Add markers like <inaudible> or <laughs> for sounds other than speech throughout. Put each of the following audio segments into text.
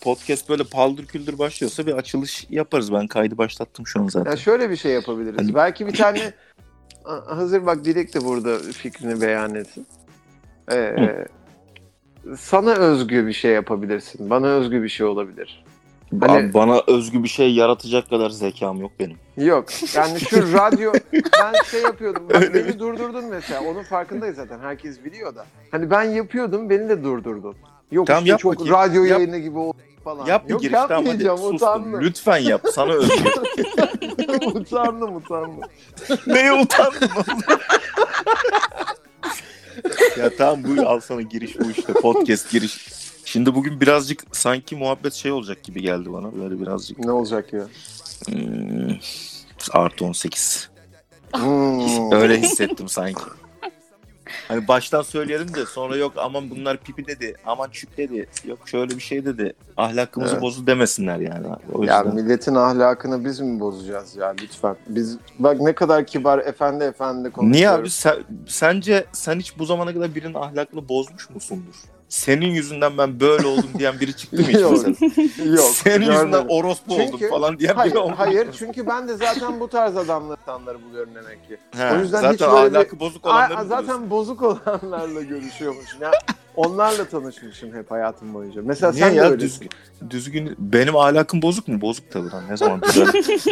podcast böyle paldır küldür başlıyorsa bir açılış yaparız. Ben kaydı başlattım şu an zaten. Ya şöyle bir şey yapabiliriz. Hani- Belki bir tane hazır bak Dilek de burada fikrini beyan etsin. Ee, sana özgü bir şey yapabilirsin. Bana özgü bir şey olabilir. Ba- hani- Bana özgü bir şey yaratacak kadar zekam yok benim. Yok. Yani şu radyo ben şey yapıyordum. Bak beni durdurdun mesela. Onun farkındayız zaten. Herkes biliyor da. Hani ben yapıyordum beni de durdurdun. Yok Tamam, işte yap çok bakayım. radyo Yap. yayını gibi oldu falan. Yap bir Yok giriş tamam hadi sustum. Lütfen yap sana özgü. <laughs> utandım utandım. <laughs> Neye utandın <laughs> ya tamam bu al sana giriş bu işte podcast giriş. Şimdi bugün birazcık sanki muhabbet şey olacak gibi geldi bana böyle birazcık. Ne olacak ya? Hmm, artı 18. Hmm. Öyle hissettim sanki. Hani baştan söyleyelim de sonra yok aman bunlar pipi dedi, aman çük dedi, yok şöyle bir şey dedi. Ahlakımızı Evet. bozu demesinler yani. O Ya milletin ahlakını biz mi bozacağız ya lütfen? Biz bak ne kadar kibar efendi efendi konuşuyoruz. Niye abi sen, sence sen hiç bu zamana kadar birinin ahlakını bozmuş musundur? Senin yüzünden ben böyle oldum diyen biri çıktı mı hiç <laughs> Yok. Senin yüzünden görmedim. orospu Çünkü- oldum falan diyen Hayır, biri mu? hayır çünkü ben de zaten bu tarz adamları insanları buluyorum demek ki. He, o yüzden zaten hiç böyle bir- bozuk olanları buluyorsun. zaten bozuk olanlarla görüşüyormuşum. Ya onlarla tanışmışım hep hayatım boyunca. Mesela Niye sen de ya öylesin. düzgün, düzgün benim ahlakım bozuk mu? Bozuk tabii lan ne zaman <laughs> güzel.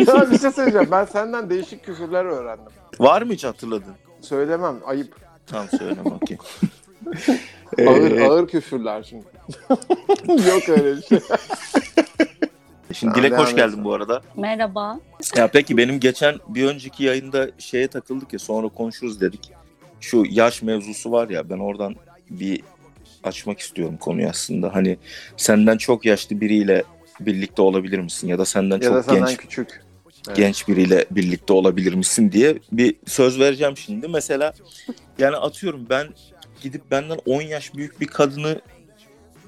ya bir şey söyleyeceğim. Ben senden değişik küfürler öğrendim. Var mı hiç hatırladın? Söylemem. Ayıp. Tamam söyleme okey. <laughs> Ağır, Ee, ağır küfürler çünkü. <laughs> Yok öyle bir şey. Şimdi Dilek hoş geldin bu arada. Merhaba. Ya peki benim geçen bir önceki yayında şeye takıldık ya sonra konuşuruz dedik. Şu yaş mevzusu var ya ben oradan bir açmak istiyorum konuyu aslında. Hani senden çok yaşlı biriyle birlikte olabilir misin ya da senden ya çok da senden genç küçük. Evet. genç biriyle birlikte olabilir misin diye bir söz vereceğim şimdi. Mesela yani atıyorum ben gidip benden 10 yaş büyük bir kadını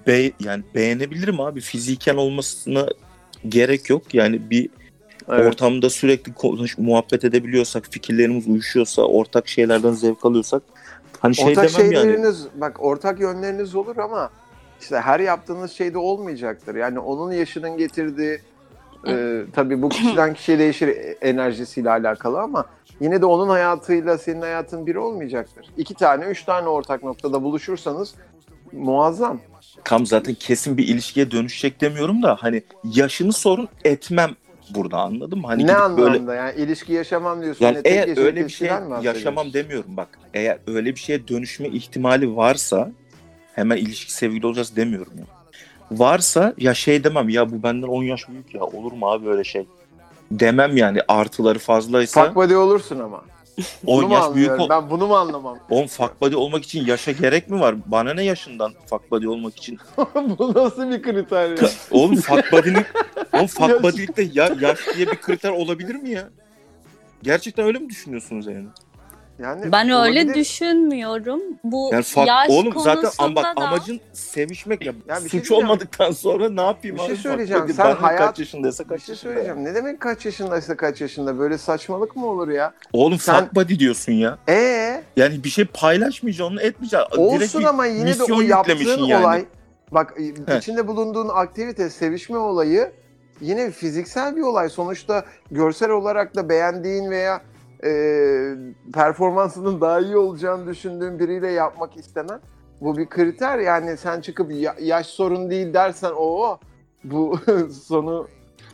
be yani beğenebilirim abi. Fiziken olmasına gerek yok. Yani bir Evet. ortamda sürekli konuş, muhabbet edebiliyorsak, fikirlerimiz uyuşuyorsa, ortak şeylerden zevk alıyorsak hani şey ortak demem yani. şeyleriniz, bak ortak yönleriniz olur ama işte her yaptığınız şey de olmayacaktır. Yani onun yaşının getirdiği e, tabii bu kişiden kişiye değişir e, enerjisiyle alakalı ama yine de onun hayatıyla senin hayatın biri olmayacaktır. İki tane, üç tane ortak noktada buluşursanız muazzam. Tam zaten kesin bir ilişkiye dönüşecek demiyorum da hani yaşını sorun etmem burada anladın mı? Hani ne anlamda böyle yani ilişki yaşamam diyorsun. Yani eğer öyle bir şey yaşamam demiyorum bak. Eğer öyle bir şeye dönüşme ihtimali varsa hemen ilişki sevgili olacağız demiyorum ya. Varsa ya şey demem ya bu benden 10 yaş büyük ya olur mu abi öyle şey. Demem yani artıları fazlaysa Fuck buddy olursun ama. 10 Bunu mu yaş büyük ol. Ben bunu mu anlamam? 10 fuck buddy olmak için yaşa gerek mi var? Bana ne yaşından fuck buddy olmak için? <laughs> Bu nasıl bir kriter ya? Oğlum fuck buddy'lik <laughs> oğlum fuck Yaş- buddy'likte ya, yaş diye bir kriter olabilir mi ya? Gerçekten öyle mi düşünüyorsunuz yani? Yani Ben öyle düşünmüyorum. Bu Yani fuck, yaş oğlum zaten konusunda ama bak da amacın sevişmek ya. Ya bir şey Suç diyeceğim. olmadıktan sonra ne yapayım Bir şey abi? Söyleyeceğim. Sen hayat- kaç yaşındaysa kaç şey yaşında. söyleyeceğim. Ne demek kaç yaşındaysa kaç yaşında? Böyle saçmalık mı olur ya? Oğlum Sen- fuck buddy diyorsun ya. Ee, Yani bir şey paylaşmayacaksın, onu etmeyeceksin. Direkt olsun bir ama yine de o yaptığın yani. olay bak Heh. içinde bulunduğun aktivite, sevişme olayı yine fiziksel bir olay. Sonuçta görsel olarak da beğendiğin veya e, performansının daha iyi olacağını düşündüğün biriyle yapmak istemen bu bir kriter. Yani sen çıkıp ya- yaş sorun değil dersen o bu <laughs> sonu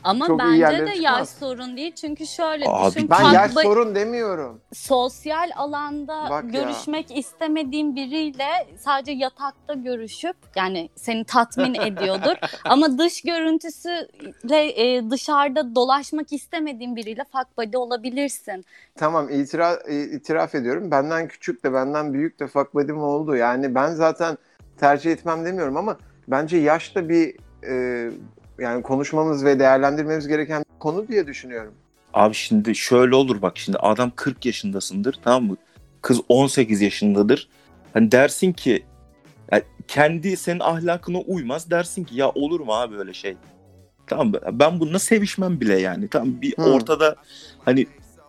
ama çok bence de çıkmaz. yaş sorun değil. Çünkü şöyle Abi düşün. ben Fuck yaş sorun demiyorum. sosyal alanda Bak ya. görüşmek istemediğin biriyle sadece yatakta görüşüp yani seni tatmin <laughs> ediyordur. Ama dış görüntüsüyle e, dışarıda dolaşmak istemediğin biriyle fuck buddy olabilirsin. Tamam itira- e, itiraf ediyorum. Benden küçük de benden büyük de fuck buddy'm oldu. Yani ben zaten tercih etmem demiyorum ama bence yaş da bir e, yani konuşmamız ve değerlendirmemiz gereken bir konu diye düşünüyorum. Abi şimdi şöyle olur bak şimdi adam 40 yaşındasındır tamam mı? Kız 18 yaşındadır. Hani dersin ki yani kendi senin ahlakına uymaz dersin ki ya olur mu abi öyle şey? Tamam mı? Ben bununla sevişmem bile yani. Tamam bir Hı. ortada hani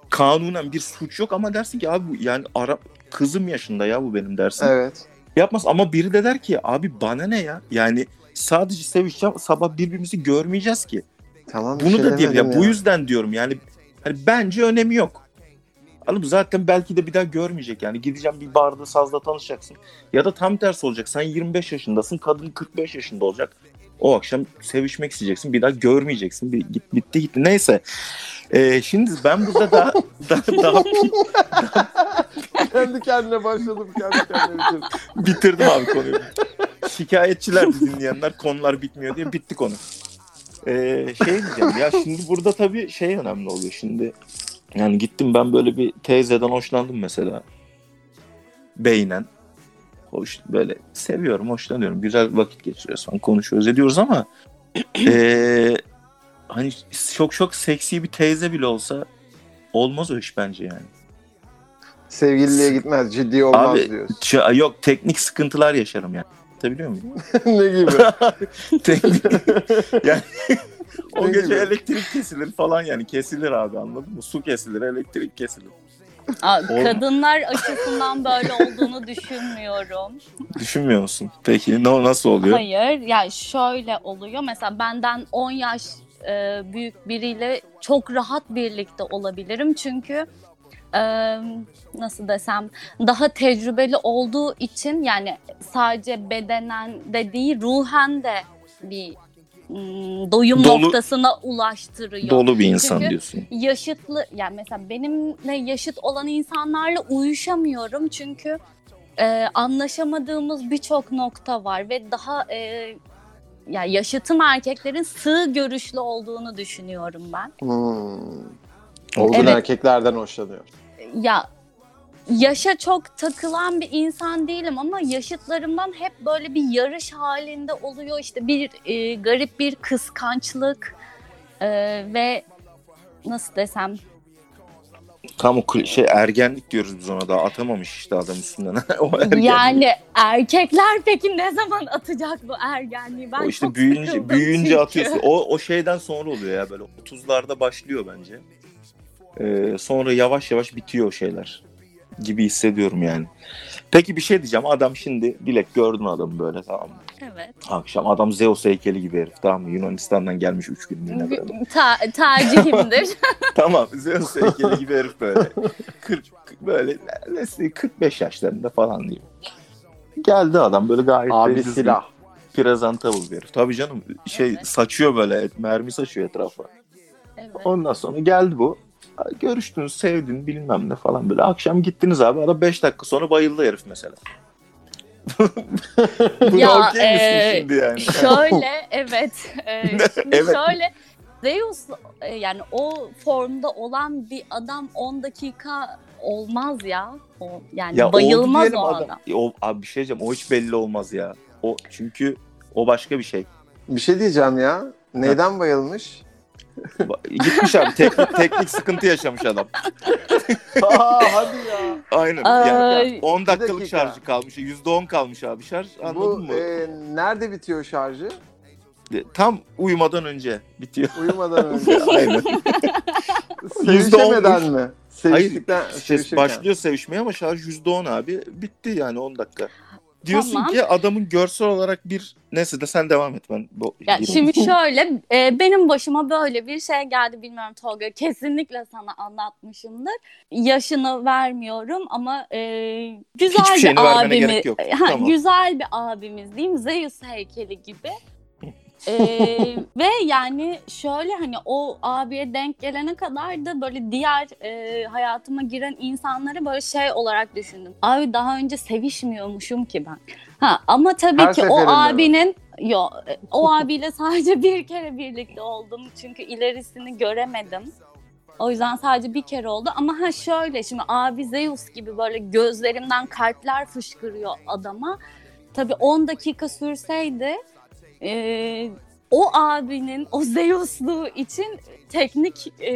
kanunen bir suç yok ama dersin ki abi bu yani ara kızım yaşında ya bu benim dersin. Evet. Yapmaz ama biri de der ki abi bana ne ya? Yani sadece sevişeceğim sabah birbirimizi görmeyeceğiz ki. Tamam Bunu şey da değil ya. Bu yüzden diyorum yani hani bence önemi yok. Anladın? Zaten belki de bir daha görmeyecek yani. Gideceğim bir barda sazla tanışacaksın. Ya da tam tersi olacak. Sen 25 yaşındasın. Kadın 45 yaşında olacak. O akşam sevişmek isteyeceksin. Bir daha görmeyeceksin. Bir, git, bitti gitti. Neyse. Ee, şimdi ben burada <laughs> daha, daha, daha kendi kendine başladım kendi kendine bitirdim. <laughs> bitirdim abi konuyu. Şikayetçiler dinleyenler konular bitmiyor diye bitti konu. Ee, şey diyeceğim ya şimdi burada tabii şey önemli oluyor şimdi. Yani gittim ben böyle bir teyzeden hoşlandım mesela. Beynen. Hoş böyle seviyorum, hoşlanıyorum. Güzel vakit geçiriyoruz falan konuşuyoruz ediyoruz ama <clears throat> ee, hani çok çok seksi bir teyze bile olsa olmaz o iş bence yani. Sevgililiğe gitmez ciddi olmaz Abi, diyorsun. Ç- yok teknik sıkıntılar yaşarım yani. Anlatabiliyor muyum? <laughs> ne gibi? <laughs> teknik, <laughs> yani o Ne gece gibi? elektrik kesilir falan yani kesilir abi anladın mı? Su kesilir, elektrik kesilir. Aa, Kadınlar açısından böyle olduğunu düşünmüyorum. Düşünmüyor musun? Peki ne nasıl oluyor? Hayır, yani şöyle oluyor. Mesela benden 10 yaş e, büyük biriyle çok rahat birlikte olabilirim. Çünkü e, nasıl desem daha tecrübeli olduğu için yani sadece bedenen de değil ruhen de bir doyum Dolu- noktasına ulaştırıyor. Dolu bir insan Çünkü- diyorsun. yaşıtlı yani mesela benimle yaşıt olan insanlarla uyuşamıyorum çünkü e, anlaşamadığımız birçok nokta var ve daha e, ya yaşıtım erkeklerin sığ görüşlü olduğunu düşünüyorum ben. Hmm. Olgun Evet. erkeklerden hoşlanıyor. Ya yaşa çok takılan bir insan değilim ama yaşıtlarımdan hep böyle bir yarış halinde oluyor. İşte bir e, garip bir kıskançlık e, ve nasıl desem Tam o şey ergenlik diyoruz biz ona da atamamış işte adam üstünden. <laughs> o ergenlik. Yani erkekler peki ne zaman atacak bu ergenliği? Ben o işte çok büyüyünce büyüyünce çünkü. atıyorsun. O o şeyden sonra oluyor ya böyle 30'larda başlıyor bence. Ee, sonra yavaş yavaş bitiyor o şeyler gibi hissediyorum yani. Peki bir şey diyeceğim. Adam şimdi Dilek gördün adamı böyle tamam mı? Evet. Akşam adam Zeus heykeli gibi herif tamam mı? Yunanistan'dan gelmiş 3 günlüğüne böyle. Ta- tercihimdir. <laughs> tamam Zeus heykeli gibi herif böyle. 40 böyle nesli 45 yaşlarında falan diyeyim. Geldi adam böyle gayet Abi düzgün, silah. presentable bir herif. Tabii canım şey Evet. saçıyor böyle mermi saçıyor etrafa. evet. Ondan sonra geldi bu. Görüştün, sevdin bilmem ne falan böyle. Akşam gittiniz abi. Adam 5 dakika sonra bayıldı herif mesela. <laughs> Buna Ya, okey e, şimdi yani? Şöyle evet. e, <laughs> şimdi Evet. şöyle Zeus e, yani o formda olan bir adam 10 dakika olmaz ya. O, yani Ya bayılmaz o adam. adam. O, abi bir şey diyeceğim. O hiç belli olmaz ya. O çünkü o başka bir şey. Bir şey diyeceğim ya. Neyden bayılmış? Gitmiş abi teknik, teknik sıkıntı yaşamış adam. Aa hadi ya. Aynen. Ay. Yani 10 dakikalık dakika. şarjı kalmış. %10 kalmış abi şarj. Anladın Bu mı? e, nerede bitiyor şarjı? Tam uyumadan önce bitiyor. Uyumadan önce. <laughs> Aynen. Sevişemeden mi? Hayır, Seviştikten, şey, sevişirken. başlıyor sevişmeye ama şarj %10 abi. Bitti yani 10 dakika. Diyorsun Tamam. ki adamın görsel olarak bir neyse de sen devam et ben. Bu, Ya şimdi <laughs> şöyle e, benim başıma böyle bir şey geldi bilmiyorum Tolga kesinlikle sana anlatmışımdır. Yaşını vermiyorum ama e, güzel Hiçbir bir abimiz. Ha, Tamam. Güzel bir abimiz diyeyim Zeus heykeli gibi. <laughs> Ve yani şöyle hani o abiye denk gelene kadar da böyle diğer e, hayatıma giren insanları böyle şey olarak düşündüm. Abi daha önce sevişmiyormuşum ki ben. Ha ama tabii Her ki o mi? abinin Yo, o abiyle sadece <laughs> bir kere birlikte oldum çünkü ilerisini göremedim. O yüzden sadece bir kere oldu ama ha şöyle şimdi abi Zeus gibi böyle gözlerimden kalpler fışkırıyor adama. Tabii 10 dakika sürseydi e, o abinin o Zeus'luğu için teknik e,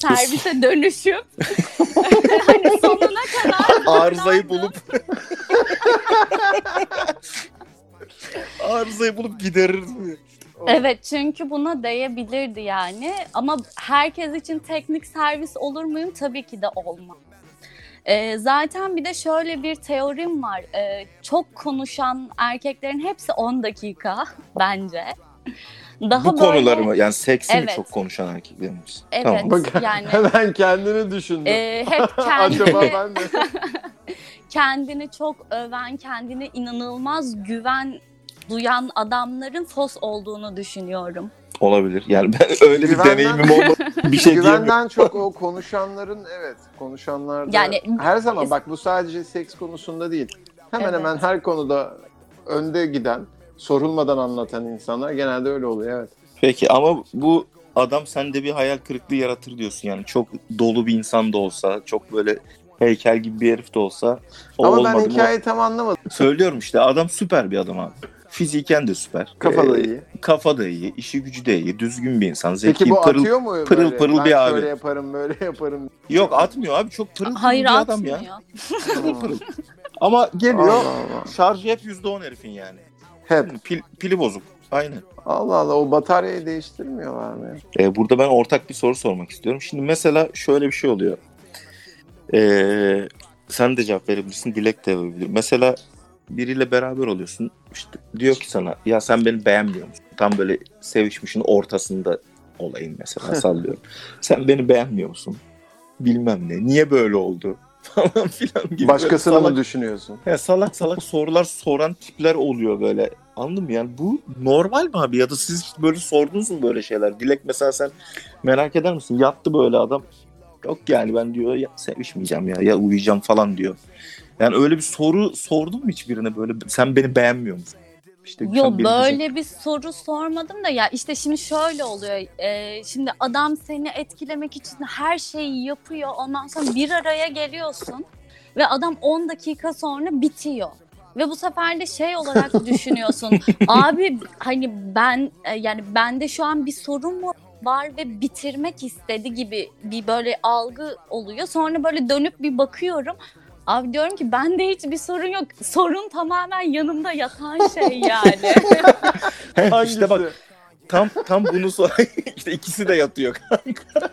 servise dönüşüp <laughs> hani sonuna kadar arızayı bulup <laughs> arızayı bulup giderir mi? Evet çünkü buna değebilirdi yani ama herkes için teknik servis olur muyum? Tabii ki de olmaz. Ee, zaten bir de şöyle bir teorim var. Ee, çok konuşan erkeklerin hepsi 10 dakika <laughs> bence. <laughs> Daha Bu böyle- konuları mı? Yani seksi mi Evet. çok konuşan erkeklerimiz? Evet. Tamam. Bak <laughs> Yani- hemen kendini düşündüm. Ee, hep Acaba kendini, ben de kendini çok öven, kendine inanılmaz güven duyan adamların fos olduğunu düşünüyorum. Olabilir. Yani ben öyle bir deneyimim olmadı. Bir şey güvenden çok o konuşanların evet konuşanlarda Yani- her zaman bak bu sadece seks konusunda değil. Hemen Evet. hemen her konuda önde giden, sorulmadan anlatan insanlar genelde öyle oluyor evet. Peki ama bu adam sende bir hayal kırıklığı yaratır diyorsun yani. Çok dolu bir insan da olsa, çok böyle heykel gibi bir herif de olsa o Ama olmadı ben mı? hikayeyi tam anlamadım. Söylüyorum işte adam süper bir adam abi. Fiziken de süper. Kafa da Ee, iyi. Kafa da iyi, işi gücü de iyi, düzgün bir insan. Zeki, Peki bu pırıl. atıyor mu pırıl böyle? pırıl ben bir abi. şöyle yaparım, böyle yaparım. Yok atmıyor abi çok pırıl pırıl Hayır bir adam atmıyor. ya. Pırıl pırıl. Ama geliyor Allah Allah. şarjı hep %10 herifin yani. Hep. Pil, pili bozuk. Aynen. Allah Allah o bataryayı değiştirmiyorlar mı? ya? Ee, burada ben ortak bir soru sormak istiyorum. Şimdi mesela şöyle bir şey oluyor. Ee, sen de cevap verebilirsin, Dilek de verebilir. Mesela biriyle beraber oluyorsun. İşte diyor ki sana ya sen beni beğenmiyor musun? Tam böyle sevişmişin ortasında olayım mesela <laughs> sallıyorum. sen beni beğenmiyor musun? Bilmem ne. Niye böyle oldu? <laughs> Falan filan gibi. Başkasını böyle mı salak, düşünüyorsun? ya salak salak sorular soran tipler oluyor böyle. Anladın mı? Yani bu normal mi abi? Ya da siz böyle sordunuz mu böyle şeyler? Dilek mesela sen merak eder misin? Yattı böyle adam. Yok yani ben diyor ya sevişmeyeceğim ya ya uyuyacağım falan diyor. Yani öyle bir soru sordun mu hiç birine böyle sen beni beğenmiyor musun? İşte sen Yo böyle bir soru sormadım da ya işte şimdi şöyle oluyor. Ee, şimdi adam seni etkilemek için her şeyi yapıyor. Ondan sonra bir araya geliyorsun ve adam 10 dakika sonra bitiyor. Ve bu sefer de şey olarak <laughs> düşünüyorsun. Abi hani ben e, yani bende şu an bir sorun mu var ve bitirmek istedi gibi bir böyle algı oluyor. Sonra böyle dönüp bir bakıyorum. Abi diyorum ki bende hiçbir sorun yok. Sorun tamamen yanımda yatan şey <laughs> yani. <laughs> İşte bak tam tam bunu sor. <laughs> işte ikisi de yatıyor kanka.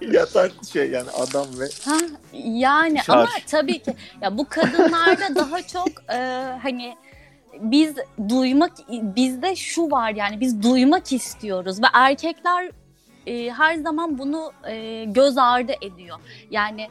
Yatan şey yani adam ve Ha, yani Şarj. ama tabii ki ya bu kadınlarda daha çok e, hani biz duymak bizde şu var yani biz duymak istiyoruz ve erkekler e, her zaman bunu e, göz ardı ediyor. Yani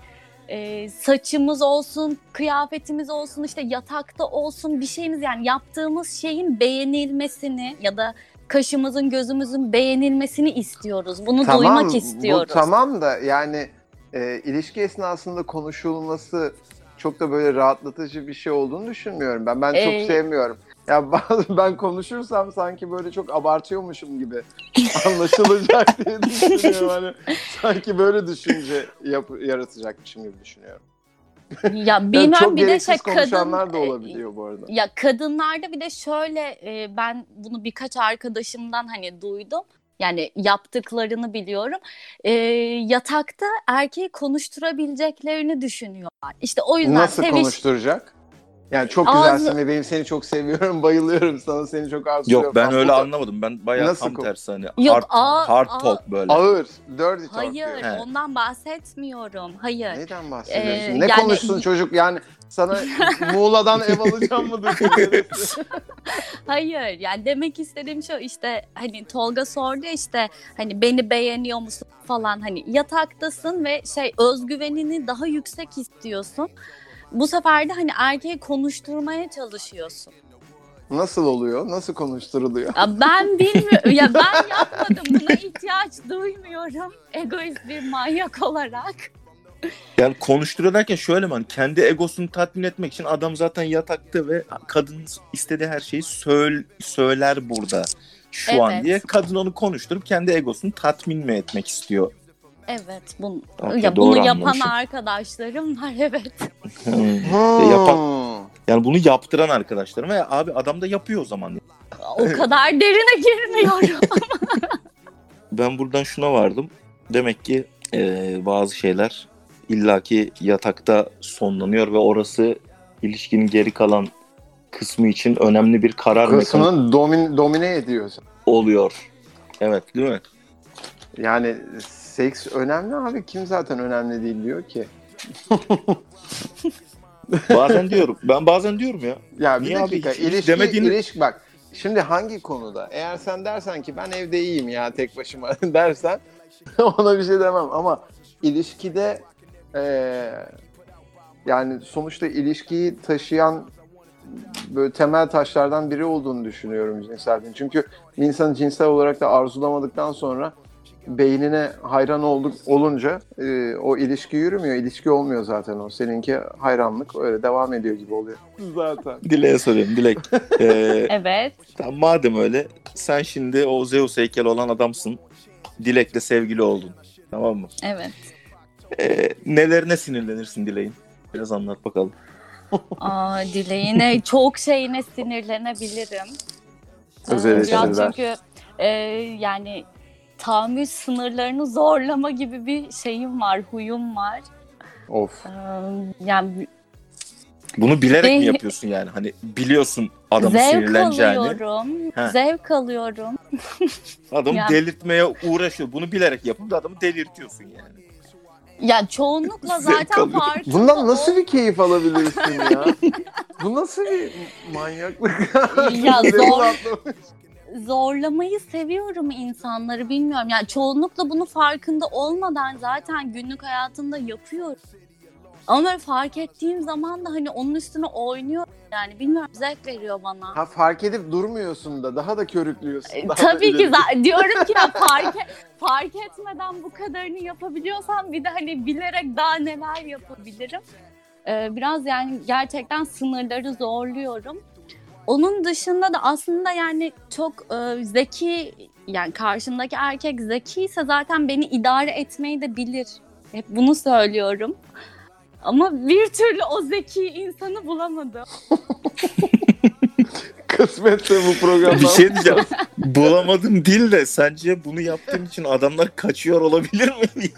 e, saçımız olsun, kıyafetimiz olsun, işte yatakta olsun bir şeyimiz yani yaptığımız şeyin beğenilmesini ya da kaşımızın gözümüzün beğenilmesini istiyoruz. Bunu duymak istiyoruz. Bu tamam da yani e, ilişki esnasında konuşulması çok da böyle rahatlatıcı bir şey olduğunu düşünmüyorum ben. Ben Ee, çok sevmiyorum. Ya <laughs> bazı ben konuşursam sanki böyle çok abartıyormuşum gibi <laughs> anlaşılacak diye düşünüyorum. Hani sanki böyle düşünce yap, yaratacakmışım gibi düşünüyorum. Ya Yani bilmem çok bir de gereksiz şey konuşanlar kadın da e, olabiliyor bu arada. Ya kadınlarda bir de şöyle e, ben bunu birkaç arkadaşımdan hani duydum. Yani yaptıklarını biliyorum. E, yatakta erkeği konuşturabileceklerini düşünüyorlar. İşte o yüzden Nasıl seviş konuşturacak? Yani çok Ağzı- güzelsin ve benim seni çok seviyorum, <laughs> bayılıyorum sana, seni çok arzuluyorum. yok ben falan. öyle da anlamadım. Ben bayağı Nasıl tam tersi hani Yok, hard, aa, hard aa. talk böyle. Ağır, dirty talk Hayır, diyor. Ondan bahsetmiyorum. Hayır. Neyden bahsediyorsun? Ee, ne yani- konuşsun <laughs> çocuk? Yani sana Muğla'dan ev alacağım mı? <laughs> Hayır. Yani demek istediğim şu işte hani Tolga sordu işte hani beni beğeniyor musun falan hani yataktasın ve şey özgüvenini daha yüksek istiyorsun. Bu sefer de hani erkeği konuşturmaya çalışıyorsun. Nasıl oluyor? Nasıl konuşturuluyor? Ya ben <laughs> bilmiyorum. ya ben yapmadım. Buna ihtiyaç duymuyorum. Egoist bir manyak olarak. Yani konuşturuyor derken şöyle mi? hani kendi egosunu tatmin etmek için adam zaten yatakta ve kadın istediği her şeyi söyle, söyler burada şu an Evet. diye. Kadın onu konuşturup kendi egosunu tatmin mi etmek istiyor? Evet. Bunu, Okey, ya bunu yapan anlamışım. arkadaşlarım <laughs> var evet. Hmm. Yapan- Yani bunu yaptıran arkadaşlarım ve abi adam da yapıyor o zaman. O kadar derine girmiyorum. <laughs> <laughs> Ben buradan şuna vardım. Demek ki e, bazı şeyler illaki yatakta sonlanıyor ve orası ilişkinin geri kalan kısmı için önemli bir karar mekanizması Kısmını domin, domine ediyorsun. oluyor. Evet değil mi? Yani seks önemli abi. Kim zaten önemli değil diyor ki. <laughs> Bazen diyorum. Ben bazen diyorum ya. Ya bir Niye abi? dakika hiç ilişki, demediğini- ilişki bak. Şimdi hangi konuda? Eğer sen dersen ki ben evde iyiyim ya tek başıma <laughs> dersen <laughs> ona bir şey demem ama ilişkide eee, yani sonuçta ilişkiyi taşıyan böyle temel taşlardan biri olduğunu düşünüyorum cinselliğin. Çünkü insanı cinsel olarak da arzulamadıktan sonra beynine hayran olduk olunca e, o ilişki yürümüyor. İlişki olmuyor zaten o. Seninki hayranlık öyle devam ediyor gibi oluyor. Zaten. Dilek'e soruyorum. Dilek. <laughs> Ee, Evet. tamam, madem öyle sen şimdi o Zeus heykeli olan adamsın. Dilek'le sevgili oldun. Tamam mı? Evet. Ee, nelerine sinirlenirsin Dilek'in? Biraz anlat bakalım. Aa, dileğine çok şeyine sinirlenebilirim. Özel Biraz çünkü e, yani tahammül sınırlarını zorlama gibi bir şeyim var, huyum var. Of. Ee, yani Bunu bilerek mi yapıyorsun yani? Hani biliyorsun adamın zevk sinirleneceğini. alıyorum. Zevk alıyorum. <laughs> Adamı Yani- delirtmeye uğraşıyor. Bunu bilerek yapıp da adamı delirtiyorsun yani. Ya çoğunlukla zaten farkında Bundan nasıl bir keyif alabilirsin ya? Bu nasıl bir manyaklık? Ya zor. Zorlamayı seviyorum insanları bilmiyorum. Yani çoğunlukla bunu farkında olmadan zaten günlük hayatımda yapıyorum. Ama böyle fark ettiğim zaman da hani onun üstüne oynuyor. Yani bilmiyorum zevk veriyor bana. Ha fark edip durmuyorsun da daha da körüklüyorsun. E, Daha da Tabii ki ileri- za- <laughs> diyorum ki ya fark, e- fark etmeden bu kadarını yapabiliyorsam bir de hani bilerek daha neler yapabilirim. Ee, biraz yani gerçekten sınırları zorluyorum. Onun dışında da aslında yani çok e, zeki yani karşımdaki erkek zeki ise zaten beni idare etmeyi de bilir. Hep bunu söylüyorum. Ama bir türlü o zeki insanı bulamadım. <laughs> Kısmetse bu programdan. Bir şey diyeceğim. Bulamadım değil de sence bunu yaptığın için adamlar kaçıyor olabilir mi?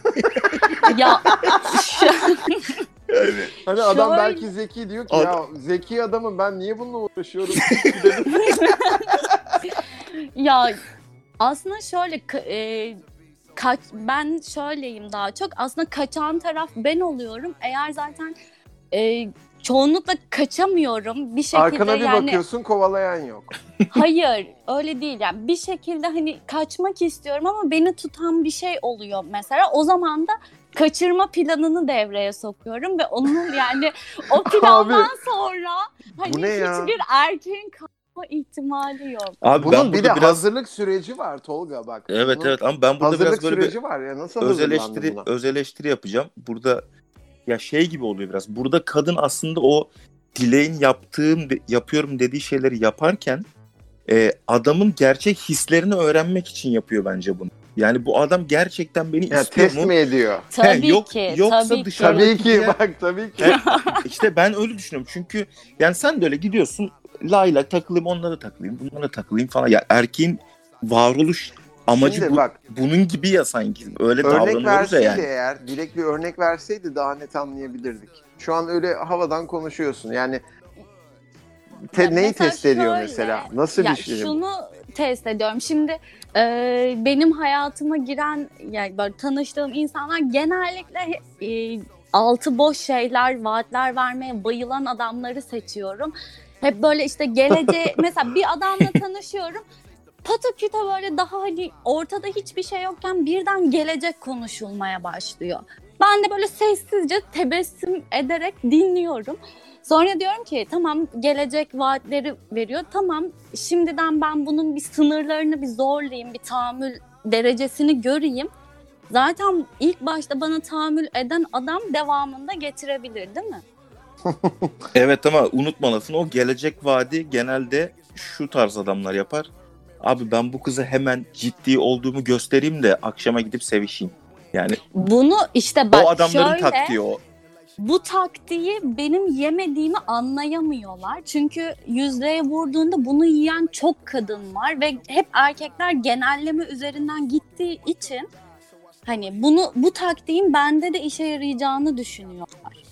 ya <laughs> yani, Hani adam Şöyle- belki zeki diyor ki Ad- ya zeki adamım ben niye bununla uğraşıyorum? <laughs> Ya aslında şöyle e, kaç ben şöyleyim daha çok aslında kaçan taraf ben oluyorum. Eğer zaten e, çoğunlukla kaçamıyorum bir şekilde Arkana bir yani bakıyorsun kovalayan yok. <laughs> hayır öyle değil yani bir şekilde hani kaçmak istiyorum ama beni tutan bir şey oluyor mesela o zaman da kaçırma planını devreye sokuyorum ve onun yani o <laughs> plandan sonra hani ne ya? hiçbir erkeğin kalma ihtimali yok. abi Bunun ben bir de biraz hazırlık süreci var Tolga bak. Evet Bunun evet ama ben burada hazırlık biraz böyle bir süreci var ya nasıl öz eleştiri buna? öz eleştiri yapacağım. Burada ya şey gibi oluyor biraz. Burada kadın aslında o dileğin yaptığım yapıyorum dediği şeyleri yaparken e, adamın gerçek hislerini öğrenmek için yapıyor bence bunu. Yani bu adam gerçekten beni Ya istiyor test mu? mi ediyor? Tabii yok- ki, yoksa tabii dışarı- ki. Tabii ki bak tabii ki. He, işte ben öyle düşünüyorum. Çünkü yani sen de öyle gidiyorsun. Layla takılayım, onlara takılayım, bunlara takılayım falan. Ya erkeğin varoluş amacı Şimdi bu, bak bunun gibi ya sanki. Öyle örnek davranıyoruz ya yani. eğer, Dilek bir örnek verseydi daha net anlayabilirdik. Şu an öyle havadan konuşuyorsun. Yani te- Ya neyi test ediyor şöyle, mesela? Nasıl ya bir şey? Şunu test ediyorum. Şimdi e, benim hayatıma giren yani böyle tanıştığım insanlar genellikle e, altı boş şeyler, vaatler vermeye bayılan adamları seçiyorum. Hep böyle işte geleceğe <laughs> mesela bir adamla tanışıyorum. Pataküte böyle daha hani ortada hiçbir şey yokken birden gelecek konuşulmaya başlıyor. Ben de böyle sessizce tebessüm ederek dinliyorum. Sonra diyorum ki tamam gelecek vaatleri veriyor. Tamam şimdiden ben bunun bir sınırlarını bir zorlayayım, bir tahammül derecesini göreyim. Zaten ilk başta bana tahammül eden adam devamında getirebilir değil mi? <laughs> Evet ama unutma lafını o gelecek vaadi genelde şu tarz adamlar yapar. Abi ben bu kıza hemen ciddi olduğumu göstereyim de akşama gidip sevişeyim. Yani Bunu işte bak o adamların şöyle taktiği o. bu taktiği benim yemediğimi anlayamıyorlar. Çünkü yüzlere vurduğunda bunu yiyen çok kadın var ve hep erkekler genelleme üzerinden gittiği için hani bunu bu taktiğin bende de işe yarayacağını düşünüyorlar.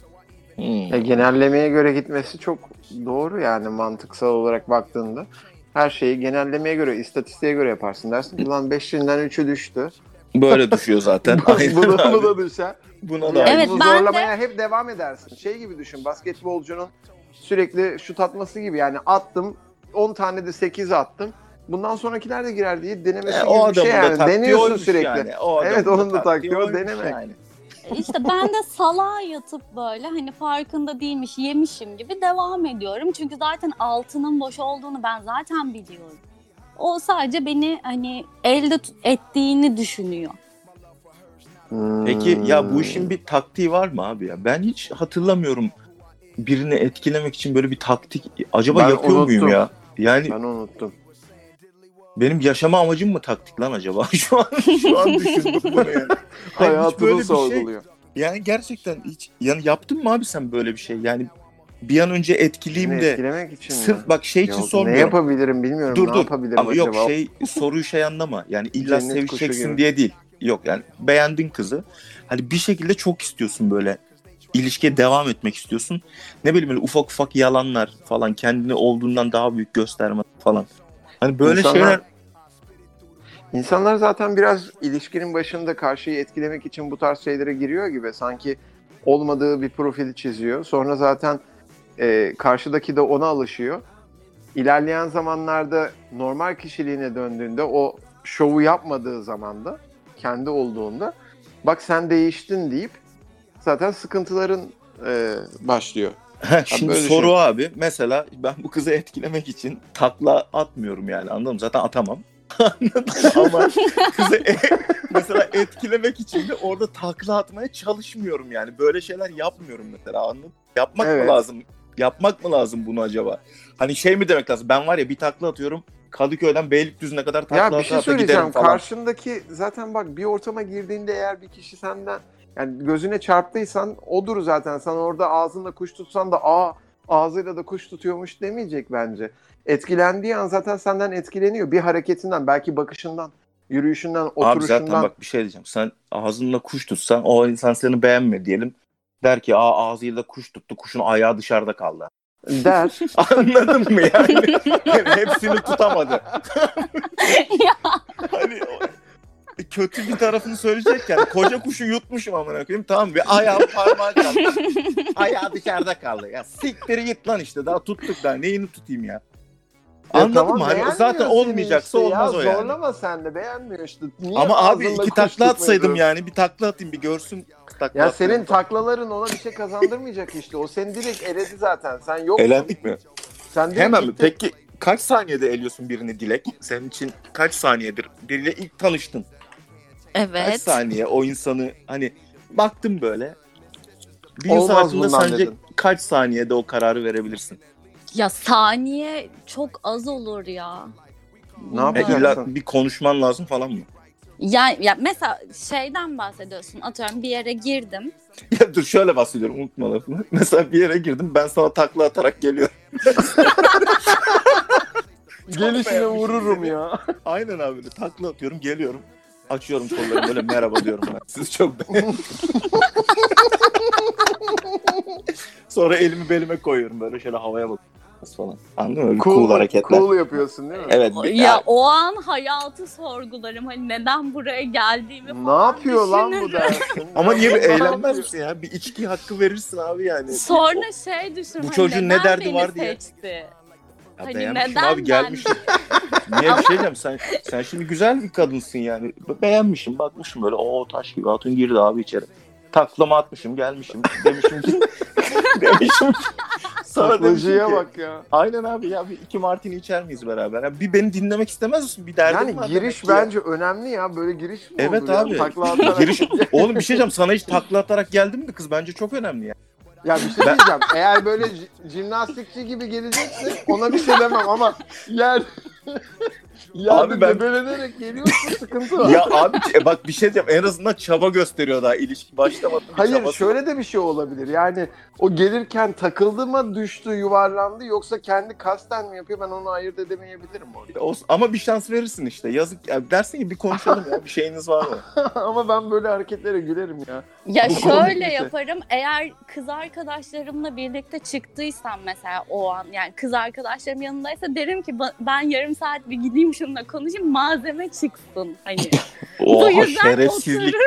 Hmm. E, genellemeye göre gitmesi çok doğru yani mantıksal olarak baktığında. Her şeyi genellemeye göre, istatistiğe göre yaparsın. Dersin ki lan 5'inden 3'ü düştü. Böyle düşüyor zaten. <laughs> Aynen Buna, abi. buna düşer. Buna da Yani Evet, bu ben de- zorlamaya hep devam edersin. Şey gibi düşün basketbolcunun sürekli şut atması gibi yani attım 10 tane de 8 attım. Bundan sonrakiler de girer diye denemesi E, gibi o bir şey da yani. taktiği Deniyorsun oymuş sürekli. yani. O adamın Evet, onun da taktiği o, oymuş denemek. yani. İşte ben de salağa yatıp böyle hani farkında değilmiş yemişim gibi devam ediyorum. Çünkü zaten altının boş olduğunu ben zaten biliyorum. O sadece beni hani elde ettiğini düşünüyor. Peki ya bu işin bir taktiği var mı abi ya? Ben hiç hatırlamıyorum birini etkilemek için böyle bir taktik acaba Ben yapıyor muyum unuttum. ya? Yani ben unuttum. benim yaşama amacım mı taktik lan acaba? <laughs> şu an şu an düşündüm bunu yani. Hayatını bir şey- sorguluyor. Yani gerçekten hiç yani yaptın mı abi sen böyle bir şey? Yani bir an önce etkileyeyim Seni de etkilemek için mi? sırf bak şey için Yok, ne sormuyorum. yapabilirim bilmiyorum. Dur ne dur yapabilirim ama yok acaba? şey soruyu şey anlama. Yani illa Cennet sevişeceksin diye değil. Yok yani beğendin kızı. Hani bir şekilde çok istiyorsun böyle. ilişkiye devam etmek istiyorsun. Ne bileyim böyle ufak ufak yalanlar falan kendini olduğundan daha büyük gösterme falan. Hani böyle İnsanlar- şeyler İnsanlar zaten biraz ilişkinin başında karşıyı etkilemek için bu tarz şeylere giriyor gibi. Sanki olmadığı bir profili çiziyor. Sonra zaten e, karşıdaki de ona alışıyor. İlerleyen zamanlarda normal kişiliğine döndüğünde o şovu yapmadığı zamanda kendi olduğunda bak sen değiştin deyip zaten sıkıntıların e, başlıyor. <laughs> Heh, şimdi böyle soru şey. abi mesela ben bu kızı etkilemek için takla atmıyorum yani anladın mı? Zaten atamam. <laughs> Ama <laughs> kızı e- mesela etkilemek için de orada takla atmaya çalışmıyorum yani. Böyle şeyler yapmıyorum mesela anladın mı? Yapmak Evet. mı lazım? Yapmak mı lazım bunu acaba? Hani şey mi demek lazım? Ben var ya bir takla atıyorum. Kadıköy'den Beylikdüzü'ne kadar takla Ya bir şey söyleyeceğim. falan. Karşındaki zaten bak bir ortama girdiğinde eğer bir kişi senden yani gözüne çarptıysan odur zaten. Sen orada ağzınla kuş tutsan da aa ağzıyla da kuş tutuyormuş demeyecek bence. Etkilendiği an zaten senden etkileniyor. Bir hareketinden, belki bakışından, yürüyüşünden, Abi oturuşundan. zaten bak bir şey diyeceğim. Sen ağzınla kuş tutsan o insan seni beğenme diyelim. Der ki Aa, ağzıyla kuş tuttu. Kuşun ayağı dışarıda kaldı. der. <laughs> Anladın mı yani? Yani hepsini tutamadı. <laughs> hani o- kötü bir tarafını söyleyecekken koca kuşu yutmuşum amına koyayım tamam bir ayağım parmağı kaldı. <laughs> Ayağı dışarıda kaldı. Ya siktir git lan işte daha tuttuk daha neyini tutayım ya. Ya Anladın tamam, mı? Hani zaten olmayacaksa işte ya. olmaz o yani. Zorlama sen de beğenmiyor işte. Niye Ama abi iki takla atsaydım yani bir takla atayım bir görsün. Takla Ya senin taklaların ona bir şey kazandırmayacak işte. O seni direkt eledi zaten. Sen yoksun. Elendik mi? Sen direkt Hemen mi? Peki kaç saniyede eliyorsun birini Dilek? Senin için kaç saniyedir? Biriyle ilk tanıştın. Kaç Evet. saniye o insanı hani baktım böyle. Bir Olmaz bundan sence dedin. kaç saniyede o kararı verebilirsin? Ya saniye çok az olur ya. Ne E, yapacaksın? illa bir konuşman lazım falan mı? Ya, ya mesela şeyden bahsediyorsun. Atıyorum bir yere girdim. <laughs> ya dur şöyle bahsediyorum unutma lafını. <laughs> Mesela bir yere girdim ben sana takla atarak geliyorum. <laughs> Gelişine beğenmişim vururum seni. ya. Aynen abi takla atıyorum geliyorum. Açıyorum kollarımı böyle merhaba diyorum ben. Sizi çok beğendim. Sonra elimi belime koyuyorum böyle şöyle havaya bakıyorum falan. Anladın mı? Öyle cool, hareketler. Cool yapıyorsun değil mi? Evet. bir- Ya o an hayatı sorgularım. Hani neden buraya geldiğimi Ne falan yapıyor lan bu düşünürüm. dersin? <laughs> Ama niye bir Ne eğlenmez misin ya? Bir içki hakkı verirsin abi yani. Sonra şey düşün. Bu hani çocuğun ne derdi var diye. seçti? Ya Hani neden abi gelmişim. <laughs> Niye bir şey diyeceğim sen sen şimdi güzel bir kadınsın yani. Beğenmişim bakmışım böyle o taş gibi hatun girdi abi içeri. Taklama atmışım gelmişim demişim ki <laughs> demişim ki- sonra demişim ki bak ya. aynen abi ya bir iki martini içer miyiz beraber? Ya bir beni dinlemek istemez misin? Bir derdim Yani var giriş demek ki ya. bence önemli ya. Böyle giriş mi Evet olur ya? abi. Takla <laughs> atarak. Giriş, oğlum bir şey diyeceğim sana hiç takla atarak geldi mi kız? Bence çok önemli ya. Ya bir şey diyeceğim. Eğer böyle jimnastikçi gibi geleceksin ona bir şey demem ama yer <laughs> yerde Abi ben- debelenerek geliyorsun <laughs> sıkıntı var. Ya abi e bak bir şey diyeceğim en azından çaba gösteriyor daha ilişki başlamadı. Hayır çabası şöyle de bir şey olabilir. Yani o gelirken takıldı mı düştü yuvarlandı yoksa kendi kasten mi yapıyor ben onu ayırt edemeyebilirim orada. O- Ama bir şans verirsin işte. Yazık ya dersin ki bir konuşalım ya bir şeyiniz var mı? <laughs> ama ben böyle hareketlere gülerim ya. Ya Bu şöyle şey. yaparım. Eğer kız arkadaşlarımla birlikte çıktıysam mesela o an yani kız arkadaşlarım yanındaysa derim ki "Ba- ben yarım saat bir gideyim komşumla konuşayım malzeme çıksın hani. <laughs> Oha Bu yüzden şerefsizlik. <laughs>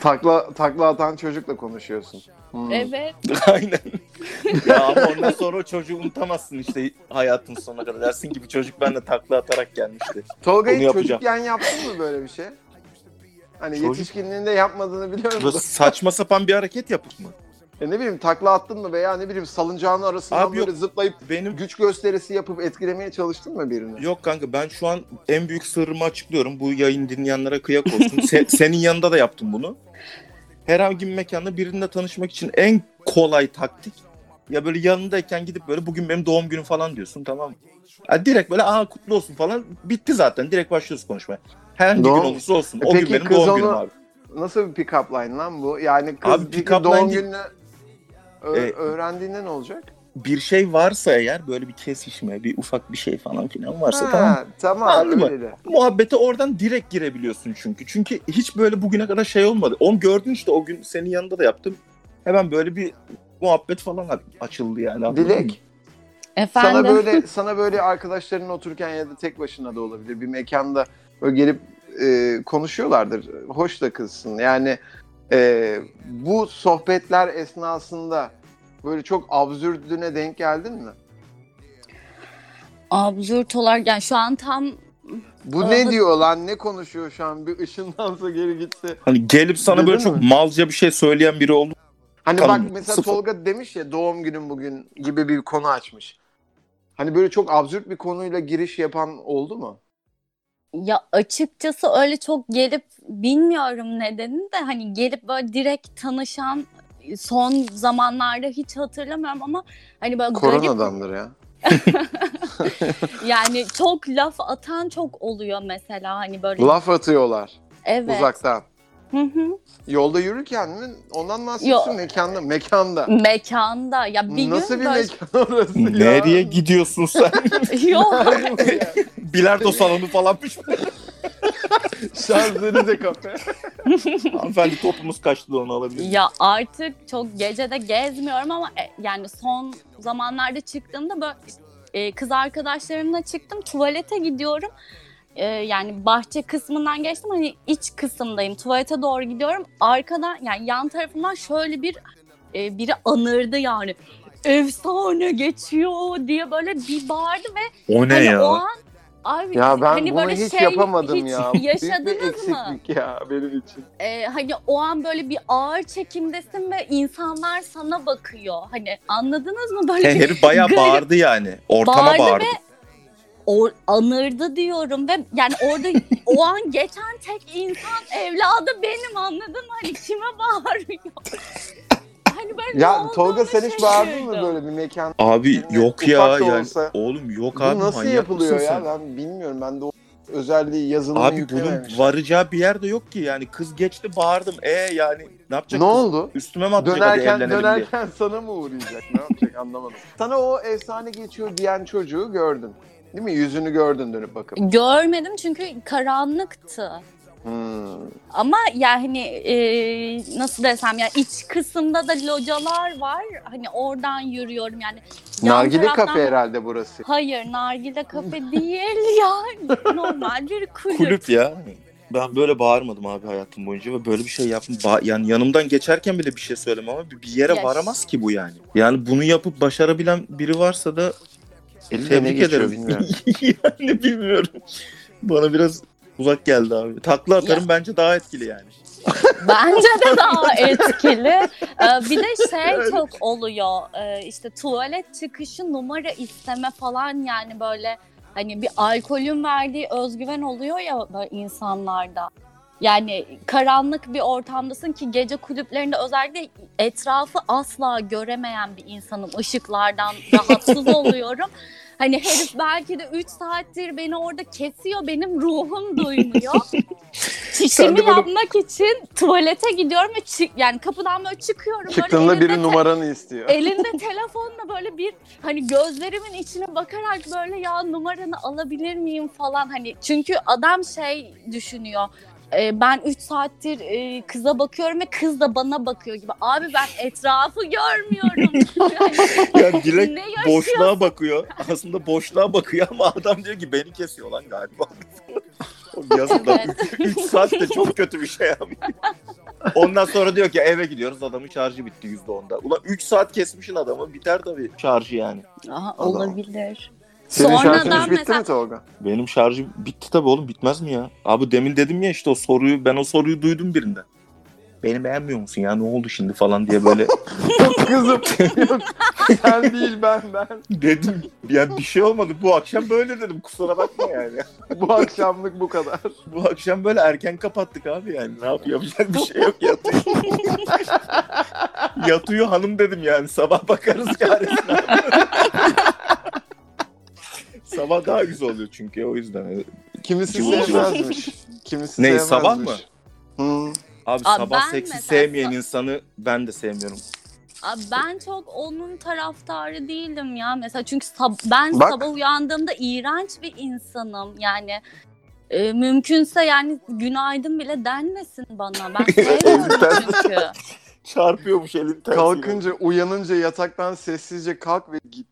Takla takla atan çocukla konuşuyorsun. Hmm. Evet. <laughs> Aynen. ya ama ondan sonra o çocuğu unutamazsın işte hayatın sonuna kadar. Dersin ki bu çocuk benimle takla atarak gelmişti. Tolga Onu hiç yapacağım. çocukken yaptın mı böyle bir şey? Hani Çocuk- yetişkinliğinde yapmadığını biliyorum. Saçma sapan bir hareket yapıp mı? E ne bileyim takla attın mı veya ne bileyim salıncağın arasından Abi böyle yok. zıplayıp Benim güç gösterisi yapıp etkilemeye çalıştın mı birini? Yok kanka ben şu an en büyük sırrımı açıklıyorum. Bu yayın dinleyenlere kıyak olsun. Se- <laughs> senin yanında da yaptım bunu. Herhangi bir mekanda birininle tanışmak için en kolay taktik ya böyle yanındayken gidip böyle bugün benim doğum günüm falan diyorsun tamam mı? Ya direkt böyle aa kutlu olsun falan bitti zaten. Direkt başlıyoruz konuşmaya. Herhangi Doğum- gün olursa olsun. E o gün peki benim kız doğum onu- günüm abi. Nasıl bir pick-up line lan bu? Yani kız Abi pick-up doğum line değil. Ö- E- öğrendiğinde ne olacak? Bir şey varsa eğer böyle bir kesişme, bir ufak bir şey falan filan varsa tamam. Ha, tamam Anladın mı? de. Muhabbete oradan direkt girebiliyorsun çünkü. Çünkü hiç böyle bugüne kadar şey olmadı. Onu gördün işte o gün senin yanında da yaptım. Hemen böyle bir muhabbet falan açıldı yani. mı? Dilek Efendim. sana böyle sana böyle arkadaşların otururken ya da tek başına da olabilir bir mekanda böyle gelip e, konuşuyorlardır. Hoş da kızsın. Yani e, bu sohbetler esnasında böyle çok absürdüne denk geldin mi? Absürt olarak yani şu an tam Bu Aa, ne diyor lan? Ne konuşuyor şu an? Bir ışınlansa geri gitse. Hani gelip sana Dedin böyle mi? çok malca bir şey söyleyen biri oldu. Hani Tamam, bak mesela sıfır. Tolga demiş ya doğum günüm bugün gibi bir konu açmış. Hani böyle çok absürt bir konuyla giriş yapan oldu mu? Ya açıkçası öyle çok gelip bilmiyorum nedenini de hani gelip böyle direkt tanışan son zamanlarda hiç hatırlamıyorum ama hani böyle garip Koronadandır ya. <laughs> yani çok laf atan çok oluyor mesela hani böyle Laf atıyorlar evet. uzaktan. Hı hı. Yolda yürürken mi? Ondan bahsediyorsun Yok. mekanda. Mekanda. Mekanda ya bir Nasıl gün bir mekan orası ya? Nereye gidiyorsun sen? <laughs> yok <laughs> Bilardo salonu falanmış. Şanzelize kafe. Hanımefendi topumuz kaçtı da onu alabilir. Ya artık çok gecede gezmiyorum ama e, yani son zamanlarda çıktığımda böyle e, kız arkadaşlarımla çıktım tuvalete gidiyorum. E, yani bahçe kısmından geçtim hani iç kısımdayım tuvalete doğru gidiyorum. Arkadan yani yan tarafımdan şöyle bir e, biri anırdı yani. Efsane geçiyor diye böyle bir bağırdı ve O ne hani ya? o an Abi Ya ben hani bunu böyle hiç şey yapamadım hiç ya. <laughs> Büyük bir yaşadınız mı? eksiklik ya benim için. Ee, hani o an böyle bir ağır çekimdesin ve insanlar sana bakıyor. Hani anladınız mı böyle herif bayağı garip- bağırdı yani. Ortama Bağırdı bağırdı. O, anırdı diyorum ve yani orada <laughs> o an geçen tek insan evladı benim anladın mı? Hani kime bağırıyor? Hani ne Ya Tolga sen hiç bağırdın mı böyle bir mekan? Abi Birine yok ya yani. olsa- Oğlum yok Bu abi nasıl manyak yapılıyor ya? sen? Ben bilmiyorum. Ben de o özelliği yazılımı Abi bunun varacağı bir yerde yok ki yani kız geçti bağırdım e yani ne yapacak Ne kız? oldu? Üstüme mi atacak hadi Dönerken diye. dönerken sana mı uğrayacak? Ne yapacak anlamadım. Sana o efsane geçiyor diyen çocuğu gördün. Değil mi? Yüzünü gördün dönüp bakıp. Görmedim çünkü karanlıktı. Hmm. Ama yani e, nasıl desem ya iç kısımda da localar var. Hani oradan yürüyorum yani. Yan Nargile taraftan- kafe herhalde burası. Hayır nargile kafe <laughs> değil ya. Normal bir kulüp. Kulüp ya. Ben böyle bağırmadım abi hayatım boyunca ve böyle bir şey yaptım. Ba- yani yanımdan geçerken bile bir şey söylemem ama bir yere Ya varamaz ki bu yani. Yani bunu yapıp başarabilen biri varsa da Eline ne geçiyor bilmiyorum. <laughs> yani bilmiyorum. Bana biraz uzak geldi abi. Takla atarım bence daha etkili yani. <laughs> Bence de daha etkili. Ee, bir de şey çok oluyor. Ee, işte tuvalet çıkışı numara isteme falan yani böyle hani bir alkolün verdiği özgüven oluyor ya insanlarda. Yani karanlık bir ortamdasın ki gece kulüplerinde özellikle etrafı asla göremeyen bir insanım. Işıklardan <laughs> rahatsız oluyorum. Hani herif belki de 3 saattir beni orada kesiyor. Benim ruhum duymuyor. <laughs> Çişimi böyle- yapmak için tuvalete gidiyorum ve çık yani kapıdan böyle çıkıyorum. Çıktığında biri numaranı istiyor. elinde <laughs> telefonla böyle bir hani gözlerimin içine bakarak böyle ya numaranı alabilir miyim falan hani çünkü adam şey düşünüyor e, ben 3 saattir e, kıza bakıyorum ve kız da bana bakıyor gibi. Abi ben etrafı görmüyorum. Yani <laughs> <laughs> Ya Dilek boşluğa bakıyor. Aslında boşluğa bakıyor ama adam diyor ki beni kesiyor lan galiba. <laughs> O Yazık da Evet. 3 saat de çok kötü bir şey abi. Ondan sonra diyor ki eve gidiyoruz adamın şarjı bitti %10'da. Ulan 3 saat kesmişin adamı biter tabii şarjı yani. Aha, olabilir. Senin şarjın Sonradan hiç bitti mesela mi Tolga? Benim şarjım bitti tabii oğlum bitmez mi ya? Abi demin dedim ya işte o soruyu ben o soruyu duydum birinden. Beni beğenmiyor musun ya ne oldu şimdi falan diye böyle Yok <laughs> <laughs> kızım. Yok. Sen değil ben ben. dedim. Yani bir şey olmadı bu akşam böyle dedim kusura bakma yani. <laughs> Bu akşamlık bu kadar. Bu akşam böyle erken kapattık abi yani. Ne yapıyor yapacak bir şey yok yatıyor. yatıyor hanım dedim yani sabah bakarız çaresine. Sabah daha güzel oluyor çünkü o yüzden. Kimisi Cıvıl sevmezmiş. Kimisi Ne, sevmezmiş. sabah mı? Hı. Abi Aa, sabah seksi sevmeyen insanı ben de sevmiyorum. Abi ben çok onun taraftarı değilim ya. Mesela çünkü sab- ben Bak. sabah uyandığımda iğrenç bir insanım. Yani e, mümkünse yani günaydın bile denmesin bana. Ben <laughs> sevmiyorum çünkü. Çarpıyormuş elin tersiyle. Kalkınca uyanınca yataktan sessizce kalk ve git.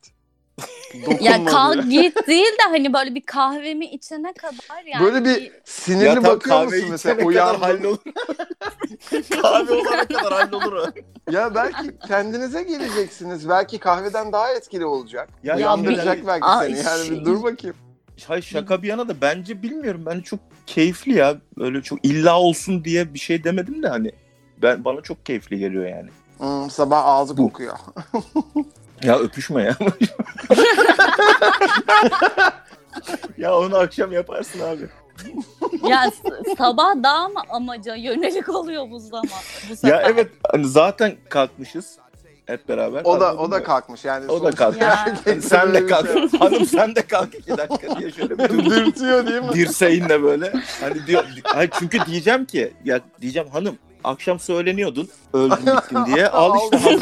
<laughs> Ya kalk git değil de hani böyle bir kahvemi içene kadar yani. Böyle bir sinirli Ya bakıyor musun mesela uyandın. hallolur. <laughs> kahve olana kadar hallolur o. Ya belki kendinize geleceksiniz. Belki kahveden daha etkili olacak. Ya, Uyandıracak ya, belki Ay, seni. Yani şey- bir dur bakayım. Hayır şaka bir yana da bence bilmiyorum. Ben çok keyifli ya. Öyle çok illa olsun diye bir şey demedim de hani. Ben bana çok keyifli geliyor yani. Hmm, sabah ağzı Bu. kokuyor. <laughs> Ya öpüşme ya. <laughs> ya onu akşam yaparsın abi. Ya sabah daha mı amaca yönelik oluyor bu zaman? Bu sefer? Ya evet hani zaten kalkmışız hep beraber. O da o da mı? kalkmış yani. O da sonuçta kalk. Ya. erkeklerin <laughs> Sen de kalk. şey- Hanım sen de kalk iki dakika diye şöyle bir. <laughs> Dürtüyor değil mi? dirseğinle böyle. Hani diyor, hayır çünkü diyeceğim ki ya diyeceğim hanım akşam söyleniyordun öldün bittin diye. <laughs> Al işte.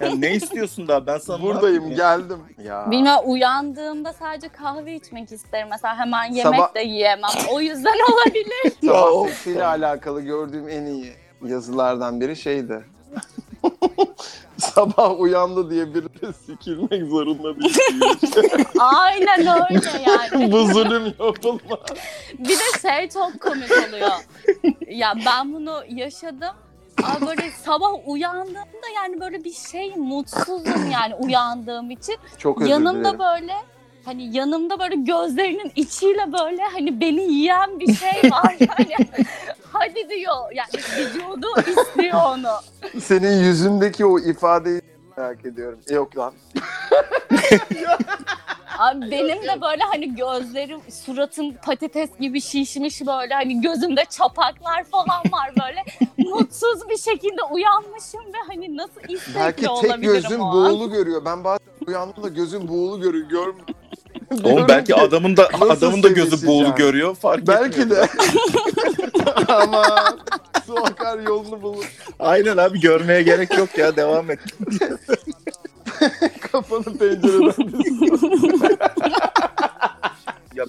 Yani ne istiyorsun daha ben sana Buradayım geldim. Ya. Bilmiyorum uyandığımda sadece kahve içmek isterim. Mesela hemen yemek Sabah- de yiyemem. O yüzden <laughs> olabilir. Sabah o- sesiyle alakalı gördüğüm en iyi yazılardan biri şeydi. <laughs> Sabah uyandı diye biri de sikilmek zorunda değil. <laughs> Aynen öyle yani. Bu zulüm yapılmaz. Bir de şey çok komik oluyor. Ya ben bunu yaşadım. Ama böyle sabah uyandığımda yani böyle bir şey mutsuzum yani uyandığım için. Çok özür yanımda dilerim. böyle hani yanımda böyle gözlerinin içiyle böyle hani beni yiyen bir şey var yani. <laughs> Hadi diyor yani vücudu istiyor onu. Senin yüzündeki o ifadeyi merak ediyorum. Yok lan. <laughs> Abi benim de böyle hani gözlerim, suratım patates gibi şişmiş böyle hani gözümde çapaklar falan var böyle. <laughs> Mutsuz bir şekilde uyanmışım ve hani nasıl istekli Belki tek olabilirim gözün o an. buğulu görüyor. Ben bazen uyandım da gözüm buğulu görüyor. Görmüyorum. <laughs> Oğlum belki adamın da nasıl adamın da gözü buğulu görüyor fark Belki etmiyor. de. Ama su akar yolunu bulur. Aynen abi görmeye gerek yok ya devam et. <laughs> Kafanı pencereden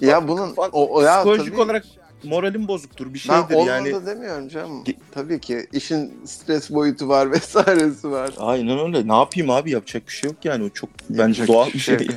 <laughs> Ya bunun o, o ya psikolojik tabii, olarak moralim bozuktur bir ben şeydir olmadı yani. demiyorum canım. Ge- Tabii ki işin stres boyutu var <laughs> vesairesi var. Aynen öyle. Ne yapayım abi yapacak bir şey yok yani. O çok bence Yapacak doğal bir şey şey.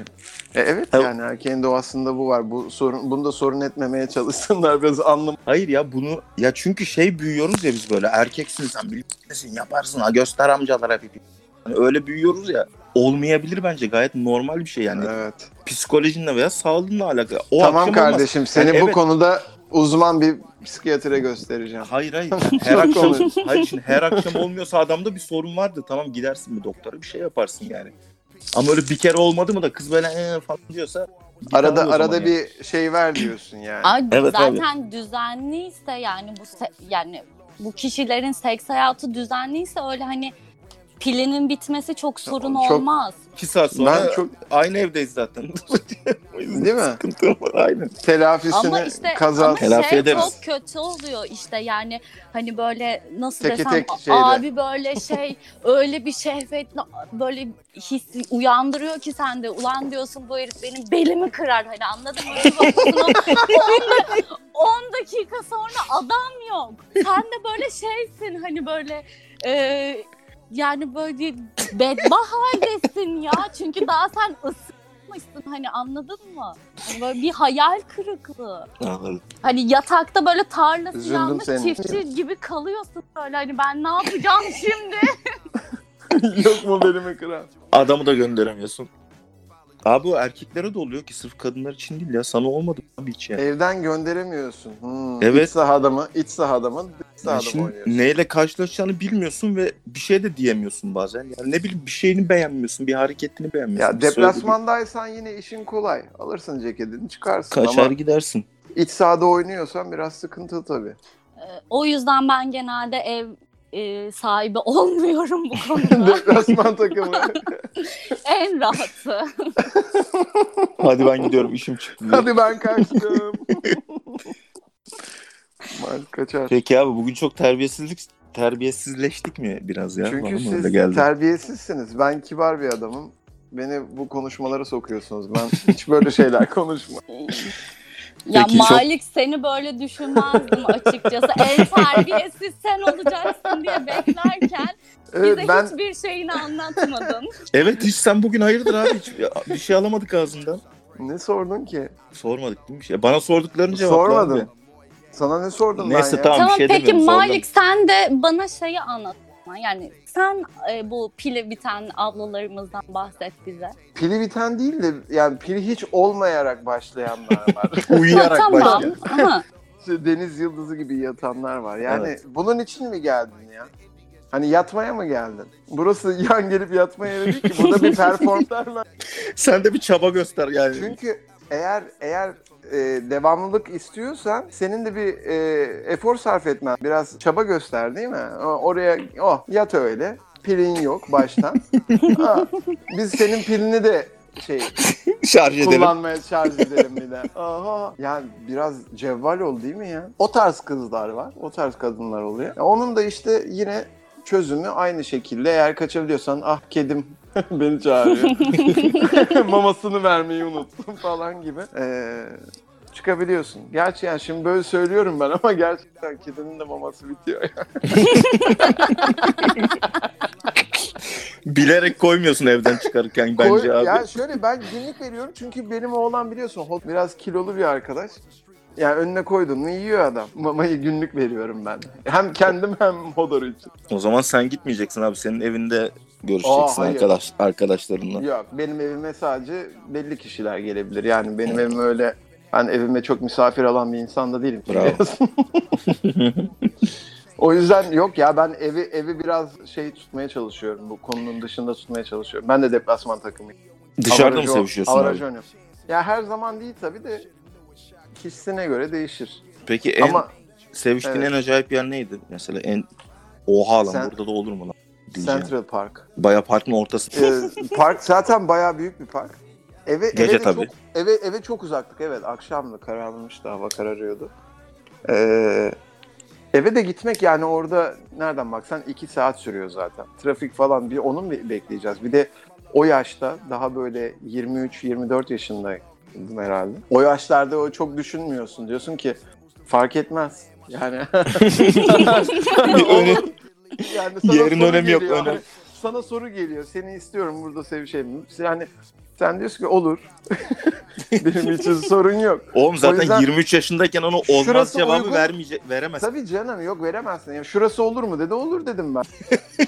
E, evet Tabii. yani erkeğin doğasında bu var. Bu sorun bunu da sorun etmemeye çalışsınlar biraz anlam. Hayır ya bunu ya çünkü şey büyüyoruz ya biz böyle erkeksin sen bilirsin yaparsın ha göster amcalara pipi. Hani öyle büyüyoruz ya olmayabilir bence gayet normal bir şey yani Evet. psikolojinle veya sağlığınla alakalı. O tamam akşam olmaz. kardeşim seni Yani bu evet. konuda uzman bir psikiyatre göstereceğim. Hayır hayır. Yani <laughs> her akşam hayır şimdi her akşam olmuyorsa adamda bir sorun vardı. Tamam gidersin bir doktora bir şey yaparsın yani. Ama öyle bir kere olmadı mı da kız böyle ee falan diyorsa Arada abi arada ya. bir şey ver diyorsun yani. Abi Evet, zaten düzenliyse yani bu yani bu kişilerin seks hayatı düzenliyse öyle hani pilinin bitmesi çok sorun Çok- olmaz. İki saat sonra ben çok aynı evdeyiz zaten. O <laughs> yüzden Değil mi? Sıkıntı var aynen. telafisini Ama işte kaza ama Telafi şey ederiz. çok kötü oluyor işte yani hani böyle nasıl Teke desem tek şeyde. abi böyle şey öyle bir şehvetli böyle his uyandırıyor ki sende ulan diyorsun bu herif benim belimi kırar hani anladın mı? Bir bakıyorsun o- onun, <laughs> da, 10 dakika sonra adam yok. Sen de böyle şeysin hani böyle e, yani böyle bedbaht haldesin ya. Çünkü daha sen ısınmışsın hani anladın mı? Hani böyle bir hayal kırıklığı. Anladım. Hani yatakta böyle tarlası Üzüldüm yanmış senin çiftçi gibi kalıyorsun böyle hani ben ne yapacağım şimdi? <laughs> Yok mu belimi kıran? Adamı da gönderemiyorsun. Abi o erkeklere de oluyor ki sırf kadınlar için değil ya. Sana olmadı mı abi hiç ya. Evden gönderemiyorsun. Hmm. Evet. İç sahada mı? İç sahada mı? Dış Yani sahada mı şimdi oynuyorsun? neyle karşılaşacağını bilmiyorsun ve bir şey de diyemiyorsun bazen. Yani ne bileyim bir şeyini beğenmiyorsun, bir hareketini beğenmiyorsun. Ya deplasmandaysan yine işin kolay. Alırsın ceketini çıkarsın Kaçar ama gidersin. iç sahada oynuyorsan biraz sıkıntı tabii. Ee, o yüzden ben genelde ev e, sahibi olmuyorum bu konuda. <laughs> Deplasman takımı. <laughs> en rahatı. Hadi ben gidiyorum işim çıktı. Hadi ben kaçtım. <laughs> Kaçar. Peki abi bugün çok terbiyesizlik terbiyesizleştik mi biraz ya? Bana Çünkü mı siz geldi? terbiyesizsiniz. Ben kibar bir adamım. Beni bu konuşmalara sokuyorsunuz. Ben hiç böyle şeyler konuşmam. Ya Peki, çok- Malik seni böyle düşünmezdim açıkçası. <laughs> En terbiyesiz sen olacaksın diye beklerken bize ben hiçbir şeyini anlatmadın. <laughs> Evet hiç sen bugün hayırdır abi hiç bir şey alamadık ağzından. ne sordun ki? Sormadık değil mi? Şey? Bana sorduklarını cevapla Sormadım. abi. Sana ne sordum Neyse, ben ya? tamam. bir tamam şey peki demiyorum. Malik sen de bana şeyi anlat. Yani sen e, bu pili biten ablalarımızdan bahset bize. Pili biten değil de yani pili hiç olmayarak başlayanlar var. <laughs> <laughs> Uyuyarak tamam başladı. ama Deniz yıldızı gibi yatanlar var. Yani bunun için mi geldin ya? Hani yatmaya mı geldin? Burası yan gelip yatmaya yeri değil ki. Burada bir <laughs> performans Sen de bir çaba göster yani. Çünkü eğer eğer e, devamlılık istiyorsan senin de bir e, efor sarf etmen, biraz çaba göster değil mi? Oraya oh yat öyle. Pilin yok baştan. <laughs> Ha, biz senin pilini de şey <laughs> Şarj edelim. kullanmaya şarj edelim bir de. Aha. Yani biraz cevval ol değil mi ya? O tarz kızlar var. O tarz kadınlar oluyor. Onun da işte yine çözümü aynı şekilde eğer kaçabiliyorsan ah kedim <laughs> beni çağırıyor. <laughs> Mamasını vermeyi unuttum falan gibi. Ee, çıkabiliyorsun. Gerçi yani şimdi böyle söylüyorum ben ama gerçekten kedinin de maması bitiyor ya. <laughs> Bilerek koymuyorsun evden çıkarırken bence Koy- abi. Ya şöyle ben günlük veriyorum çünkü benim oğlan biliyorsun hot- biraz kilolu bir arkadaş. Yani önüne koydum mu yiyor adam. Mamayı günlük veriyorum ben. Hem kendim hem Hodor için. O zaman sen gitmeyeceksin abi. Senin evinde görüşeceksin Aa, hayır. arkadaş arkadaşlarınla. Yok benim evime sadece belli kişiler gelebilir. Yani benim evim öyle ben evime çok misafir alan bir insan da değilim. Bravo. <laughs> o yüzden yok ya ben evi evi biraz şey tutmaya çalışıyorum. Bu konunun dışında tutmaya çalışıyorum. Ben de deplasman takımıyım. Dışarıda mı Avaraj- sevişiyorsun abi? oynuyorum. Ya her zaman değil tabii de kişisine göre değişir. Peki en Ama seviştiğin evet. en acayip yer neydi? Mesela en oha lan Sen- burada da olur mu lan? Diyeceğim. Central Park. Baya parkın ortası. Ee, park zaten bayağı büyük bir park. Eve, Gece eve tabii. Çok, eve, eve çok uzaktık evet. Akşamdı kararmıştı hava kararıyordu. Ee, eve de gitmek yani orada nereden baksan iki saat sürüyor zaten. Trafik falan bir onun be- bekleyeceğiz. Bir de o yaşta daha böyle 23-24 yaşındaydım herhalde. O yaşlarda o çok düşünmüyorsun. Diyorsun ki fark etmez. Yani <laughs> <laughs> <laughs> yani sana Yerin önemi yok, geliyor. önem. <laughs> Sana soru geliyor. Seni istiyorum burada sevişelim. Yani sen diyorsun ki olur. <laughs> Benim için sorun yok. Oğlum zaten O yüzden- 23 yaşındayken onu olmaz cevabı uygun. vermeyecek, veremez. Tabii canım yok veremezsin. Yani şurası olur mu dedi. Olur dedim ben.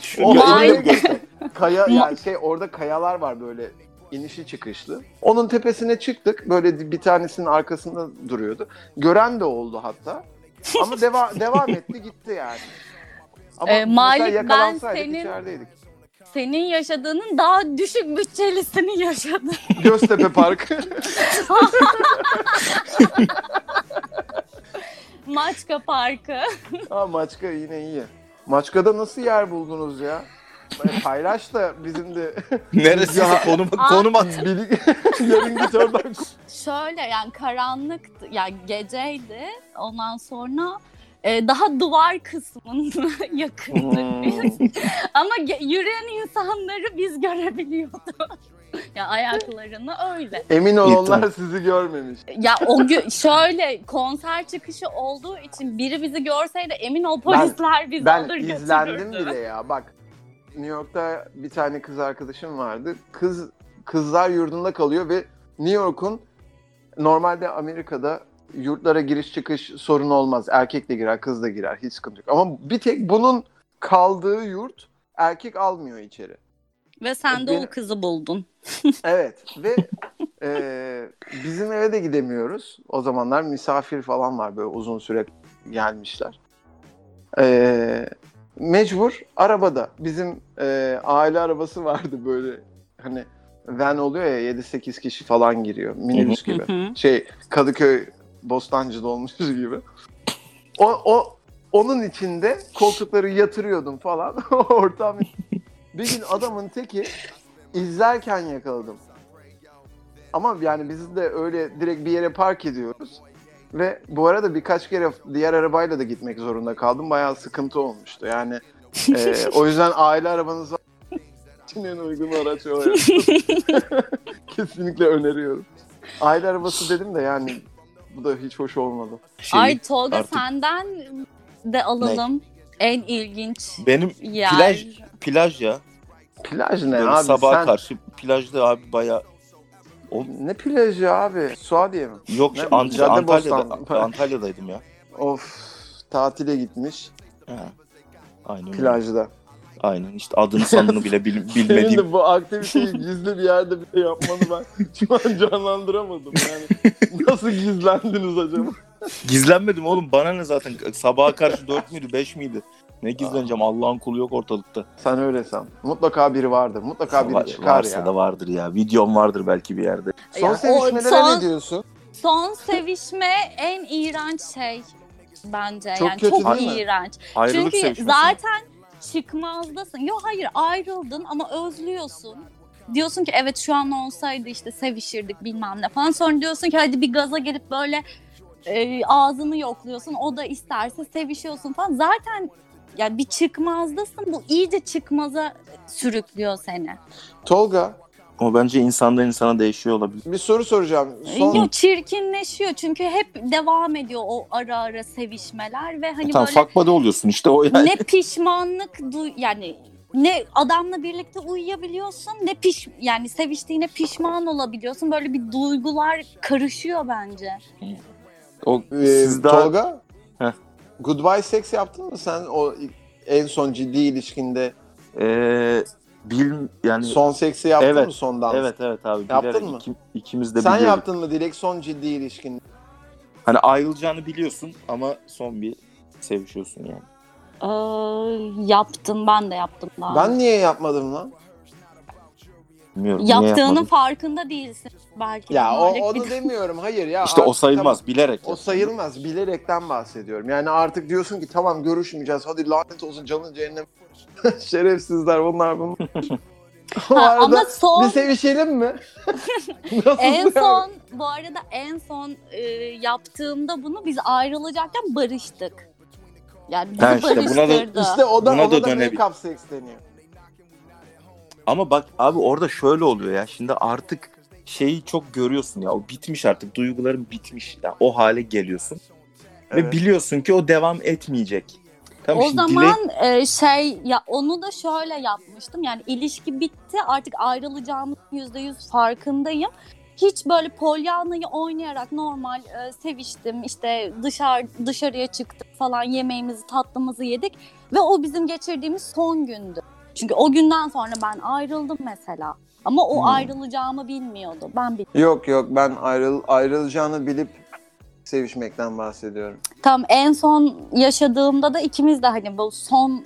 Şu- O Ya, Vay. oraya gittim. Kaya yani şey orada kayalar var böyle inişi çıkışlı. Onun tepesine çıktık. Böyle bir tanesinin arkasında duruyordu. Gören de oldu hatta. Ama deva devam etti gitti yani. Ama Ee, Malik, ben senin- içerideydik. senin yaşadığının daha düşük bütçelisini yaşadım. <laughs> Göztepe Parkı. <laughs> Maçka Parkı. <laughs> Ha Maçka yine iyi. Maçka'da nasıl yer buldunuz ya? Paylaş da bizim de Neresi Ya. konum, konum at. Bili- yarın git oradan. Şöyle yani karanlıktı, yani geceydi. Ondan sonra e, daha duvar kısmına <laughs> yakındık biz. Hmm. Ama ge- yürüyen insanları biz görebiliyorduk. <laughs> ya ayaklarını öyle. Emin ol onlar sizi görmemiş. Ya o gün şöyle konser çıkışı olduğu için biri bizi görseydi emin ol polisler bizi Ben alır izlendim götürürdü. bile ya. Bak New York'ta bir tane kız arkadaşım vardı. Kız kızlar yurdunda kalıyor ve New York'un normalde Amerika'da yurtlara giriş çıkış sorun olmaz. Erkek de girer, kız da girer. Hiç sıkıntı yok. Ama bir tek bunun kaldığı yurt erkek almıyor içeri. Ve sen de Benim- o kızı buldun. <laughs> Evet ve e, bizim eve de gidemiyoruz. O zamanlar misafir falan var böyle uzun süre gelmişler. E, mecbur arabada. Bizim e, aile arabası vardı böyle hani van oluyor ya 7-8 kişi falan giriyor. Minibüs gibi. Şey Kadıköy Bostancı'da olmuş gibi. O, o onun içinde koltukları yatırıyordum falan. <laughs> Ortam. Bir gün adamın teki izlerken yakaladım. Ama yani biz de öyle direkt bir yere park ediyoruz. Ve bu arada birkaç kere diğer arabayla da gitmek zorunda kaldım. Bayağı sıkıntı olmuştu. Yani e, o yüzden aile arabanız <laughs> için en uygun araç o. <laughs> Kesinlikle öneriyorum. Aile arabası dedim de yani bu da hiç hoş olmadı. Şey, Ay Tolga artık- senden de alalım. En ilginç benim yer. plaj plaj ya. Plaj ne Böyle abi? sabaha Sen... karşı plajda abi baya Ne plajı abi? Suadiye mi? yok Ne? Ant- Antalya'da. Antalya'daydım ya. Of tatile gitmiş Ha. Aynen. öyle. plajda. Aynen işte adını sanını bile bil- <laughs> Senin bilmediğim. de bu aktiviteyi gizli bir yerde bile yapmanı ben şu an canlandıramadım. Yani nasıl gizlendiniz acaba? Gizlenmedim oğlum bana ne zaten sabaha karşı 4 müydü 5 miydi? Ne gizleneceğim Allah'ın kulu yok ortalıkta. Sen öyle san. Mutlaka biri vardır. Mutlaka biri Var- çıkar varsa ya. da vardır ya. Videom vardır belki bir yerde. Son Ya, o sevişmelere son- ne diyorsun? Son sevişme en iğrenç şey bence. Çok yani kötü çok değil mi? iğrenç. Ayrılık Çünkü sevişmesi. zaten çıkmazdasın. Yok hayır ayrıldın ama özlüyorsun. Diyorsun ki evet şu an olsaydı işte sevişirdik bilmem ne falan. Sonra diyorsun ki hadi bir gaza gelip böyle e, ağzını yokluyorsun. O da isterse sevişiyorsun falan. Zaten ya bir çıkmazdasın. Bu iyice çıkmaza sürüklüyor seni. Tolga O bence insandan insana değişiyor olabilir. bir soru soracağım. Son... Yok çirkinleşiyor çünkü hep devam ediyor o ara ara sevişmeler ve hani Tamam böyle fuck oluyorsun işte o yani. ne pişmanlık duy yani ne adamla birlikte uyuyabiliyorsun ne piş yani seviştiğine pişman olabiliyorsun böyle bir duygular karışıyor bence. O, Ee, siz daha... Tolga Heh. Goodbye Sex yaptın mı sen o en son ciddi ilişkinde? Ee, bil yani Son seksi yaptın Evet, mı son dans? evet evet abi Yaptın bilerek mı? iki- ikimiz de Sen biliyorduk. yaptın mı direkt son ciddi ilişkin? Hani ayrılacağını biliyorsun ama son bir sevişiyorsun yani. Ee, yaptım ben de yaptım daha. Ben niye yapmadım lan? Bilmiyorum Yaptığının farkında değilsin belki. Ya o, onu bir- demiyorum. Hayır ya. İşte o artık sayılmaz tamam. bilerek. O yaptın. sayılmaz. Bilerekten bahsediyorum. Yani artık diyorsun ki tamam görüşmeyeceğiz. Hadi lanet olsun canın cehennem. <laughs> Şerefsizler bunlar bunlar. o <laughs> Ha, arada ama son bir sevişelim mi? <laughs> En son bu arada en son e, yaptığımda bunu biz ayrılacakken barıştık. Yani bizi Ha, işte buna da- barıştırdı. İşte o da, Buna ona da da make-up seks deniyor. Ama bak abi orada şöyle oluyor ya. Şimdi artık şeyi çok görüyorsun ya. O bitmiş artık. Duyguların bitmiş. Yani o hale geliyorsun. Ve Evet. biliyorsun ki o devam etmeyecek. Tamam, o şimdi zaman dile- e, şey ya onu da şöyle yapmıştım. Yani ilişki bitti artık ayrılacağımız yüzde yüz farkındayım. Hiç böyle polyanayı oynayarak normal e, seviştim işte dışarı dışarıya çıktık falan yemeğimizi tatlımızı yedik ve o bizim geçirdiğimiz son gündü. Çünkü o günden sonra ben ayrıldım mesela. Ama o Hmm. ayrılacağımı bilmiyordu. Ben bildim. Yok yok ben ayrıl ayrılacağını bilip sevişmekten bahsediyorum. Tam en son yaşadığımda da ikimiz de hani bu son Yani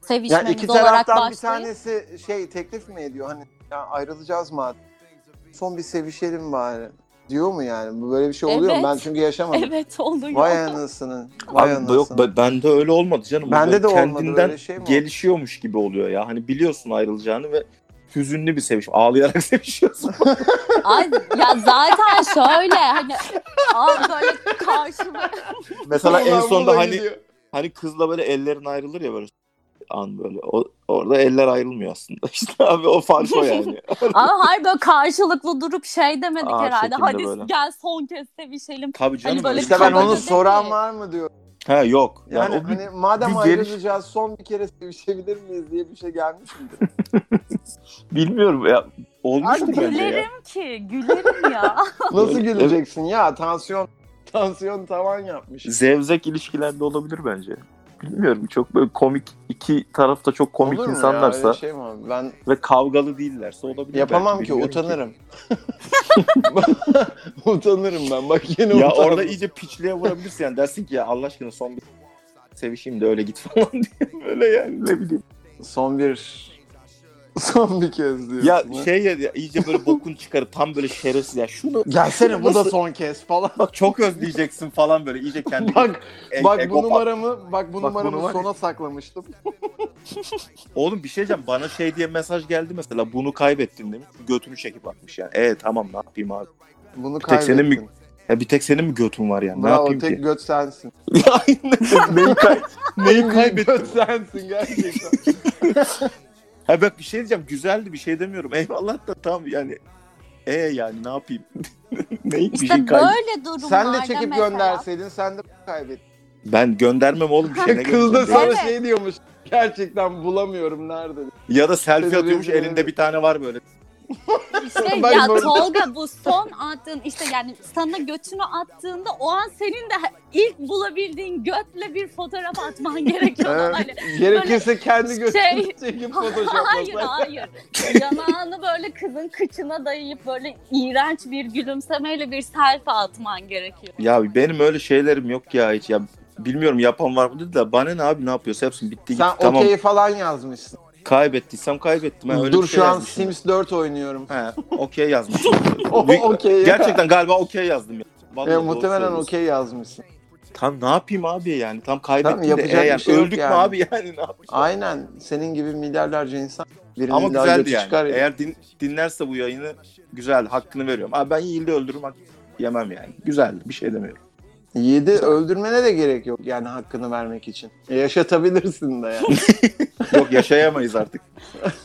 sevişmemiz iki olarak taraftan bir başlayıp tanesi şey teklif mi ediyor hani ya ayrılacağız mı? Son bir sevişelim bari. Diyor mu yani? Bu böyle bir şey oluyor mu? Evet. Ben çünkü yaşamadım. Evet oluyor. Vay anasını. Vay Abi, anasını. yok be- bende öyle olmadı canım. Bende de olmadı, Kendinden öyle şey mi gelişiyormuş gibi oluyor ya. Hani biliyorsun ayrılacağını ve hüzünlü bir sevişme. Ağlayarak <laughs> sevişiyorsun. Ay ya zaten şöyle hani abi böyle karşıma Mesela en Ulan bu sonda da hani gidiyor. hani kızla böyle ellerin ayrılır ya böyle an böyle. O, orada eller ayrılmıyor aslında. <laughs> İşte abi o fark o yani. <laughs> Ama hayır böyle karşılıklı durup şey demedik Aa, herhalde. Hadi böyle. gel son kez sevişelim. Tabii canım. Hani böyle İşte ben onu soran var mı diyor. Ha yok. Yani, Yani o bir- hani madem bir geliş- ayrılacağız son bir kere sevişebilir miyiz diye bir şey gelmiş midir? <laughs> bilmiyorum ya. Olmuştur Abi bence ya. Gülerim ki gülerim ya. Nasıl güleceksin ya? Tansiyon tansiyon tavan yapmış. Zevzek ilişkilerde olabilir bence. Bilmiyorum çok böyle komik iki tarafta çok komik Olur mu ya? insanlarsa Öyle şey mi? Ben ve kavgalı değillerse olabilir. yapamam belki, ki utanırım. <laughs> utanırım ben. Bak yine Ya utandım. orada iyice piçliğe vurabilirsin yani dersin ki ya Allah aşkına son bir sevişeyim de öyle git falan <laughs> diye böyle yani ne bileyim. son bir son bir kez diyorsun. Ya ha? şey ya, ya iyice böyle bokun çıkarıp tam böyle şerefsiz ya şunu gelsene bu da son kez falan. bak çok özleyeceksin falan böyle iyice kendi bak e- bak bu ego- numaramı bak bu Bak bu numaramı numara- sona saklamıştım. Oğlum bir şey diyeceğim bana şey diye mesaj geldi mesela bunu kaybettin demiş götünü çekip atmış yani. Evet tamam ne yapayım abi. Bunu tek senin mi- kaybettin. Ya bir tek senin mi götün var yani ne Bravo yapayım tek ki? göt sensin. <laughs> Aynen. neyi, kay <laughs> neyi kaybettim? göt sensin gerçekten. <laughs> Ha bak bir şey diyeceğim güzeldi bir şey demiyorum. Eyvallah da tam yani e yani ne yapayım? <laughs> Bir İşte şey kaybettim? böyle durumlarda sen de çekip mesela. gönderseydin sen de kaybettin. Ben göndermem oğlum bir şey ne Kız da sana Evet. şey diyormuş. Gerçekten bulamıyorum nerede. Ya da selfie atıyormuş rezil elinde bir tane var böyle. İşte ya Tolga bu son attığın işte yani sana götünü attığında o an senin de ilk bulabildiğin götle bir fotoğraf atman <laughs> gerekiyor. Evet, Hani, gerekirse kendi götünü şey- çekip <laughs> hayır hayır. Yanağını böyle kızın kıçına dayayıp böyle iğrenç bir gülümsemeyle bir selfie atman gerekiyor. Ya benim öyle şeylerim yok ya hiç ya. Bilmiyorum yapan var mı dedi de bana ne abi ne yapıyorsa yapsın bitti gitti Sen tamam. okey falan yazmışsın. Kaybettiysem kaybettim. Ha, öyle Dur bir şey şu an yazmışım. Sims 4 oynuyorum. He okey yazmışım. <laughs> O Büyük- okey. ya. Gerçekten galiba okey yazdım ya. Vallahi doğru muhtemelen söylüyorsun. okey yazmışsın. Tam ne yapayım abi yani tam kaybettim de yapacak e, bir yani, şey yok öldük yani. mü abi yani <laughs> ne yapacağız? Aynen. Senin gibi milyarlarca insan. Birinin Ama güzeldi götü yani. çıkar ya. Eğer din, dinlerse bu yayını güzel hakkını veriyorum. Abi ben Yiğil'i öldürürüm hak yemem yani. Güzeldi bir şey demiyorum. Yiğidi öldürmene de gerek yok yani hakkını vermek için. E, yaşatabilirsin de yani. <laughs> Yok yaşayamayız artık.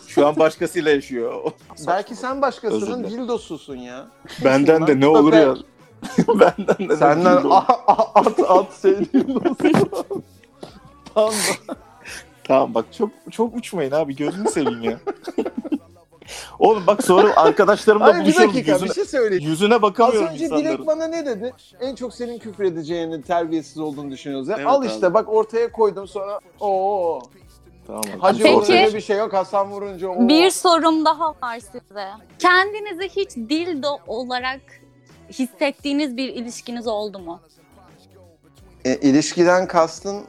Şu an başkasıyla yaşıyor. Belki sen başkasının dilerim. dildosusun ya. Benden de ne <laughs> olur ya. Benden de Senden ne olur. a- a- at at şey dildosu. <laughs> Tam da. Tamam bak çok çok uçmayın abi gözünü seveyim ya. Oğlum bak sonra arkadaşlarımla Hayır bir dakika yüzüne, bir şey söyleyeyim. yüzüne Az bakamıyorum önce insanların. Dilek bana ne dedi? En çok senin küfür edeceğini, terbiyesiz olduğunu düşünüyoruz. Ya. Evet Al abi. işte bak ortaya koydum sonra oo. Tamam abi. Hacı Peki. bir şey yok Hasan vurunca oo. Bir sorum daha var size. Kendinizi hiç dildo olarak hissettiğiniz bir ilişkiniz oldu mu? E, ilişkiden kastın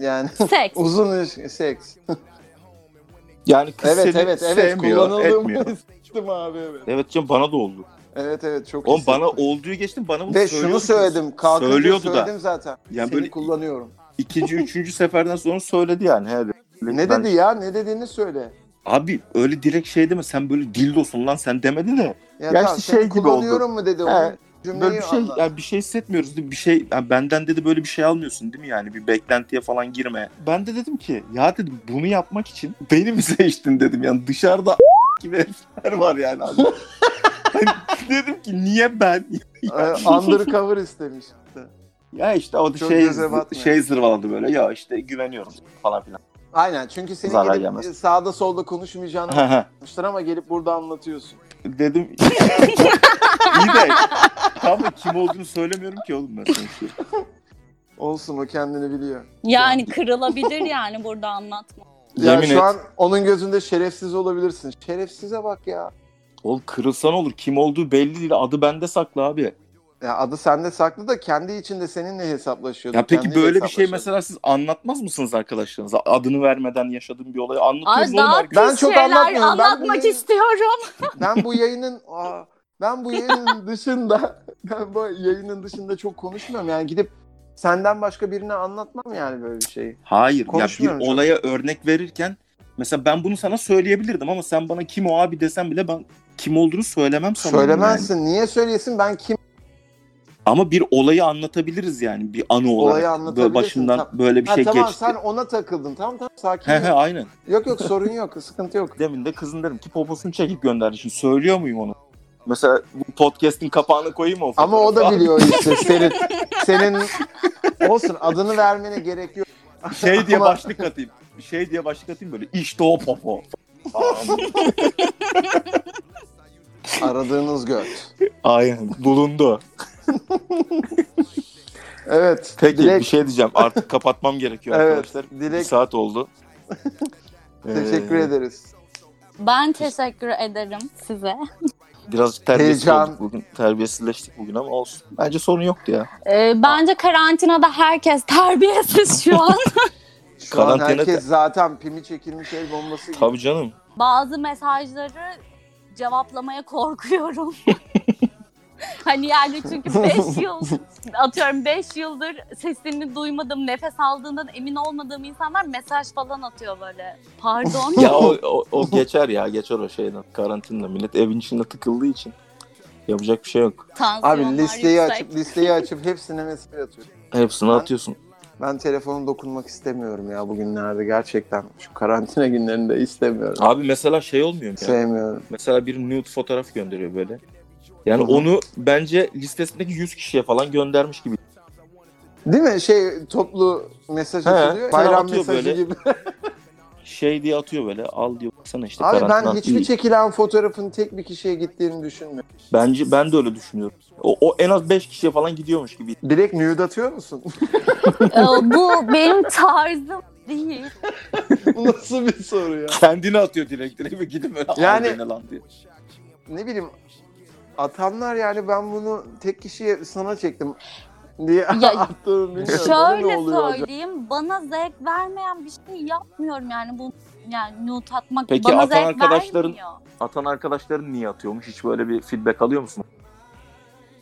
yani Seks. <laughs> uzun ilişki, seks. <laughs> Yani kız evet seni evet evet sevmiyor, etmiyor. hissettim abi evet. Evet canım bana da oldu. Evet evet çok Oğlum hissettim. bana olduğu geçtim bana bunu Ve şunu söyledim. Kalkınca Söylüyordu da. söyledim zaten. Yani Seni böyle kullanıyorum. ikinci, üçüncü seferden sonra söyledi yani. He, Ne Ben- dedi ya? Ne dediğini söyle. Abi öyle direkt şey deme sen böyle dildosun lan sen demedi de. Ya, Ya tamam, işte şey gibi kullanıyorum mu dedi. He, Onun cümleyi Böyle bir şey yani bir şey hissetmiyoruz değil mi? Bir şey yani benden dedi böyle bir şey almıyorsun değil mi yani bir beklentiye falan girme. Ben de dedim ki ya dedim bunu yapmak için beni mi <laughs> seçtin dedim yani dışarıda gibi herifler var yani abi. <laughs> Hani dedim ki niye ben? <laughs> Ee, Undercover istemiş. Ya işte o da Çok şey şey zırvaladı böyle ya işte güveniyorum falan filan. Aynen çünkü senin Zarar gelip gelmez. sağda solda konuşmayacağını anlamıştır ama gelip burada anlatıyorsun. dedim iyi de <laughs> tam da kim olduğunu söylemiyorum ki oğlum ben sonuçta. Olsun o kendini biliyor. Yani kırılabilir yani burada anlatma. Ya Yemin şu et. an onun gözünde şerefsiz olabilirsin. Şerefsize bak ya. Oğlum kırılsan olur kim olduğu belli değil adı bende saklı abi. Ya adı sende saklı da kendi içinde seninle hesaplaşıyordu. Ya peki kendiyle böyle bir şey hesaplaşıyordu. mesela siz anlatmaz mısınız arkadaşlarınıza? Adını vermeden yaşadığım bir olayı Ay anlatıyoruz daha pis Ben çok şeyler anlatmıyorum. Ben anlatmak bunu- istiyorum. Ben bu yayının aa, ben bu yayının <laughs> dışında ben bu yayının dışında çok konuşmuyorum. Yani gidip senden başka birine anlatmam yani böyle bir şeyi. Hayır ya Konuşmuyorum bir çok. olaya örnek verirken mesela ben bunu sana söyleyebilirdim ama sen bana kim o abi desen bile ben kim olduğunu söylemem sana. Söylemezsin. Niye söyleyesin? Ben kim? Ama bir olayı anlatabiliriz yani bir anı olarak. Olayı anlatabilirsin, Başından tam- böyle bir Ha, şey tamam geçti. sen ona takıldın. Tamam tamam sakin. He aynen. yok yok sorun yok. Sıkıntı yok. Demin de kızın dedim ki poposunu çekip gönderdi. Şimdi söylüyor muyum onu? Mesela bu podcast'in kapağını koyayım mı o Ama o da biliyor işte <laughs> senin senin olsun adını vermene gerek yok. Şey diye Ama- başlık atayım. Şey diye başlık atayım böyle. İşte o popo. <laughs> Aradığınız göt. Aynen. Bulundu. Evet. Peki Dilek, bir şey diyeceğim. Artık kapatmam gerekiyor Evet, arkadaşlar. Bir Dilek saat oldu. teşekkür Ee, ederiz. Ben teşekkür ederim size. Birazcık terbiyesiz Heyecan. olduk bugün. Terbiyesizleştik bugün ama olsun. Bence sorun yoktu ya. Ee, bence karantinada herkes <laughs> terbiyesiz şu an. Şu an herkes zaten pimi çekilmiş el bombası gibi. Tabii canım. Bazı mesajları cevaplamaya korkuyorum. <laughs> <laughs> hani yani çünkü 5 <laughs> yıl atıyorum 5 yıldır sesini duymadım, nefes aldığından emin olmadığım insanlar mesaj falan atıyor böyle. Pardon. Ya o, <laughs> o, o geçer ya. Geçer o şeyden. Karantinada. Millet evin içinde tıkıldığı için. Yapacak bir şey yok. Abi listeyi yüksek. açıp listeyi açıp hepsine mesaj atıyor. Hepsini Ben- atıyorsun. Ben telefonu dokunmak istemiyorum ya bugünlerde gerçekten. Şu karantina günlerinde istemiyorum. Abi mesela şey olmuyor mu ya? Sevmiyorum. Mesela bir nude fotoğraf gönderiyor böyle. Yani Hı hı. onu bence listesindeki 100 kişiye falan göndermiş gibi. Değil mi? Şey toplu mesaj He, atılıyor. Bayram atıyor mesajı böyle. gibi. <laughs> Şey diye atıyor böyle. Al diyor baksana işte Abi ben hiçbir değil. çekilen fotoğrafın tek bir kişiye gittiğini düşünmüyorum. Bence ben de öyle düşünüyorum. O, o en az 5 kişiye falan gidiyormuş gibi. Direkt nude atıyor musun? <laughs> <laughs> Bu benim tarzım değil. Bu nasıl bir soru ya? Kendini atıyor direkt direkt ve gidip böyle Yani- al beni lan diye. Ne bileyim atanlar yani ben bunu tek kişiye sana çektim diye Ya, <laughs> attığını bilmiyorum. Ne Şöyle söyleyeyim, bana zevk vermeyen bir şey yapmıyorum yani bu yani nude atmak Peki bana atan zevk arkadaşların- vermiyor. Atan arkadaşların niye atıyormuş? Hiç böyle bir feedback alıyor musun?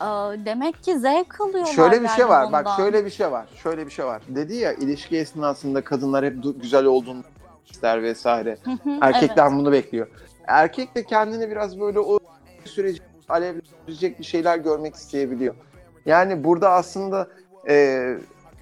Ee, demek ki zevk alıyorlar Şöyle bir şey var. bundan. Bak şöyle bir şey var. Şöyle bir şey var. Dedi ya ilişki esnasında kadınlar hep güzel olduğunu ister vesaire. Erkekten bunu bekliyor. Erkek de kendini biraz böyle o süreci alevlendirecek bir şeyler görmek isteyebiliyor. Yani burada aslında e,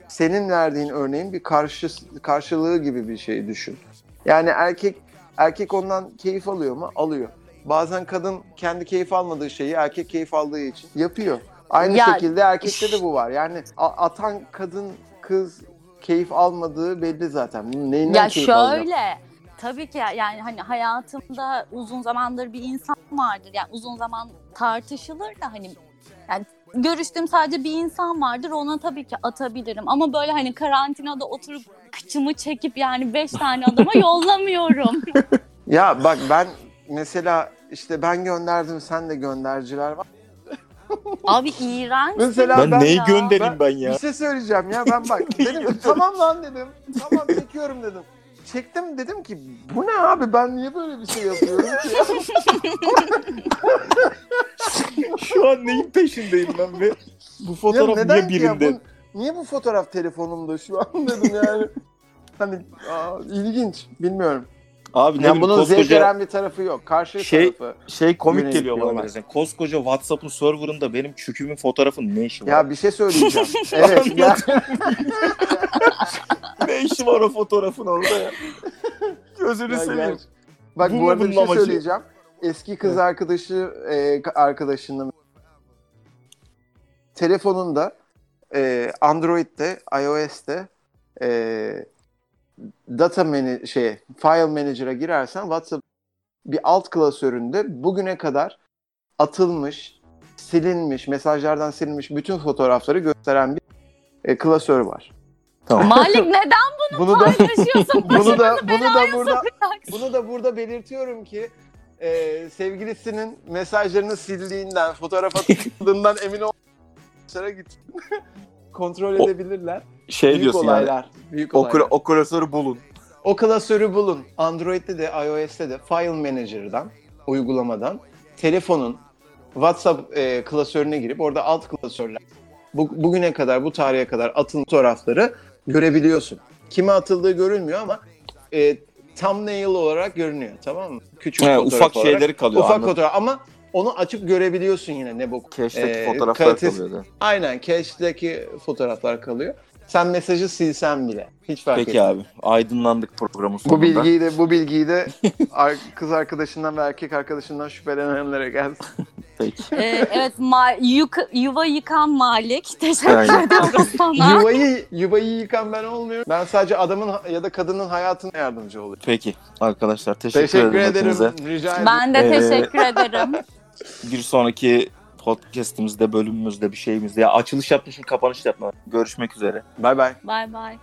senin verdiğin örneğin bir karşı, karşılığı gibi bir şey düşün. Yani erkek erkek ondan keyif alıyor mu? Alıyor. Bazen kadın kendi keyif almadığı şeyi erkek keyif aldığı için yapıyor. Aynı Ya- şekilde erkekte de bu var. Yani atan kadın kız keyif almadığı belli zaten. Neyinden Ya keyif alacak? şöyle tabii ki yani hani hayatımda uzun zamandır bir insan vardır. Yani uzun zaman tartışılır da hani yani görüştüğüm sadece bir insan vardır ona tabii ki atabilirim. Ama böyle hani karantinada oturup kıçımı çekip yani beş tane adama <laughs> yollamıyorum. <laughs> Ya bak ben mesela işte ben gönderdim sen de gönderciler var. <laughs> Abi iğrenç. Mesela Ben, ben- neyi ya. göndereyim ben ya? Bir şey söyleyeceğim ya ben bak dedim tamam lan dedim. Tamam çekiyorum dedim. Çektim dedim ki bu ne abi ben niye böyle bir şey yapıyorum ki? <laughs> Şu an neyin peşindeyim ben ve bu ya fotoğraf neden niye ki ya? birinde? Bu, niye bu fotoğraf telefonumda şu an dedim yani. Hani aa, ilginç bilmiyorum. Abi ne Yani bunun zevk koskoca veren bir tarafı yok. Karşı Şey- tarafı. şey komik geliyor bana mesela. Koskoca WhatsApp'ın serverında benim çükümün fotoğrafının ne işi var? Ya bir şey söyleyeceğim. <laughs> evet ya. <laughs> ne işi var o fotoğrafın orada ya? Gözünü Ya seveyim. gerçi- Bak Bu bu, arada bir bunun şey amacı? söyleyeceğim. Eski kız arkadaşı e, arkadaşının telefonunda e, Android'de, iOS'te e, data mani şey file manager'a girersen WhatsApp bir alt klasöründe bugüne kadar atılmış, silinmiş, mesajlardan silinmiş bütün fotoğrafları gösteren bir e, klasör var. <laughs> Malik neden Bunu da paylaşıyorsun? <laughs> bunu da bunu da burada sokacaksın. Bunu da burada belirtiyorum ki e, sevgilisinin mesajlarını sildiğinden, fotoğraf <laughs> atıldığından emin olmayanlara git. Kontrol O- edebilirler. Şey büyük diyorsun yani. olaylar. Büyük O, olaylar. kla- o klasörü bulun. O klasörü bulun. Android'de de iOS'te de File Manager'dan, uygulamadan telefonun WhatsApp e, klasörüne girip orada alt klasörler bu, bugüne kadar, bu tarihe kadar atılmış fotoğrafları görebiliyorsun. Kime atıldığı görülmüyor ama e, thumbnail olarak görünüyor tamam mı? Küçük He, ufak olarak. şeyleri kalıyor. Ufak anladım. fotoğraf ama onu açıp görebiliyorsun yine ne bu. Keşteki Ee, fotoğraflar kalitesi- kalıyordu. Aynen cache'deki fotoğraflar kalıyor. Sen mesajı silsen bile. Hiç fark Peki etmez. abi. Aydınlandık programın sonunda. Bu bilgiyi de bu bilgiyi de <laughs> kız arkadaşından ve erkek arkadaşından şüphelenenlere gelsin. <laughs> Peki. Ee, evet ma- yuka- yuva yıkan Malik. Teşekkür ediyoruz <laughs> sana. Yuvayı yuvayı yıkan ben olmuyorum. Ben sadece adamın ya da kadının hayatına yardımcı oluyorum. Peki arkadaşlar teşekkür, Teşekkür ederim. ederim. hepinize. Rica ederim. Ben de Ee, teşekkür ederim. Bir sonraki podcastimizde, bölümümüzde bir şeyimizde. Ya açılış yapmışım, kapanış yapma. Görüşmek üzere. Bay bay. Bay bay.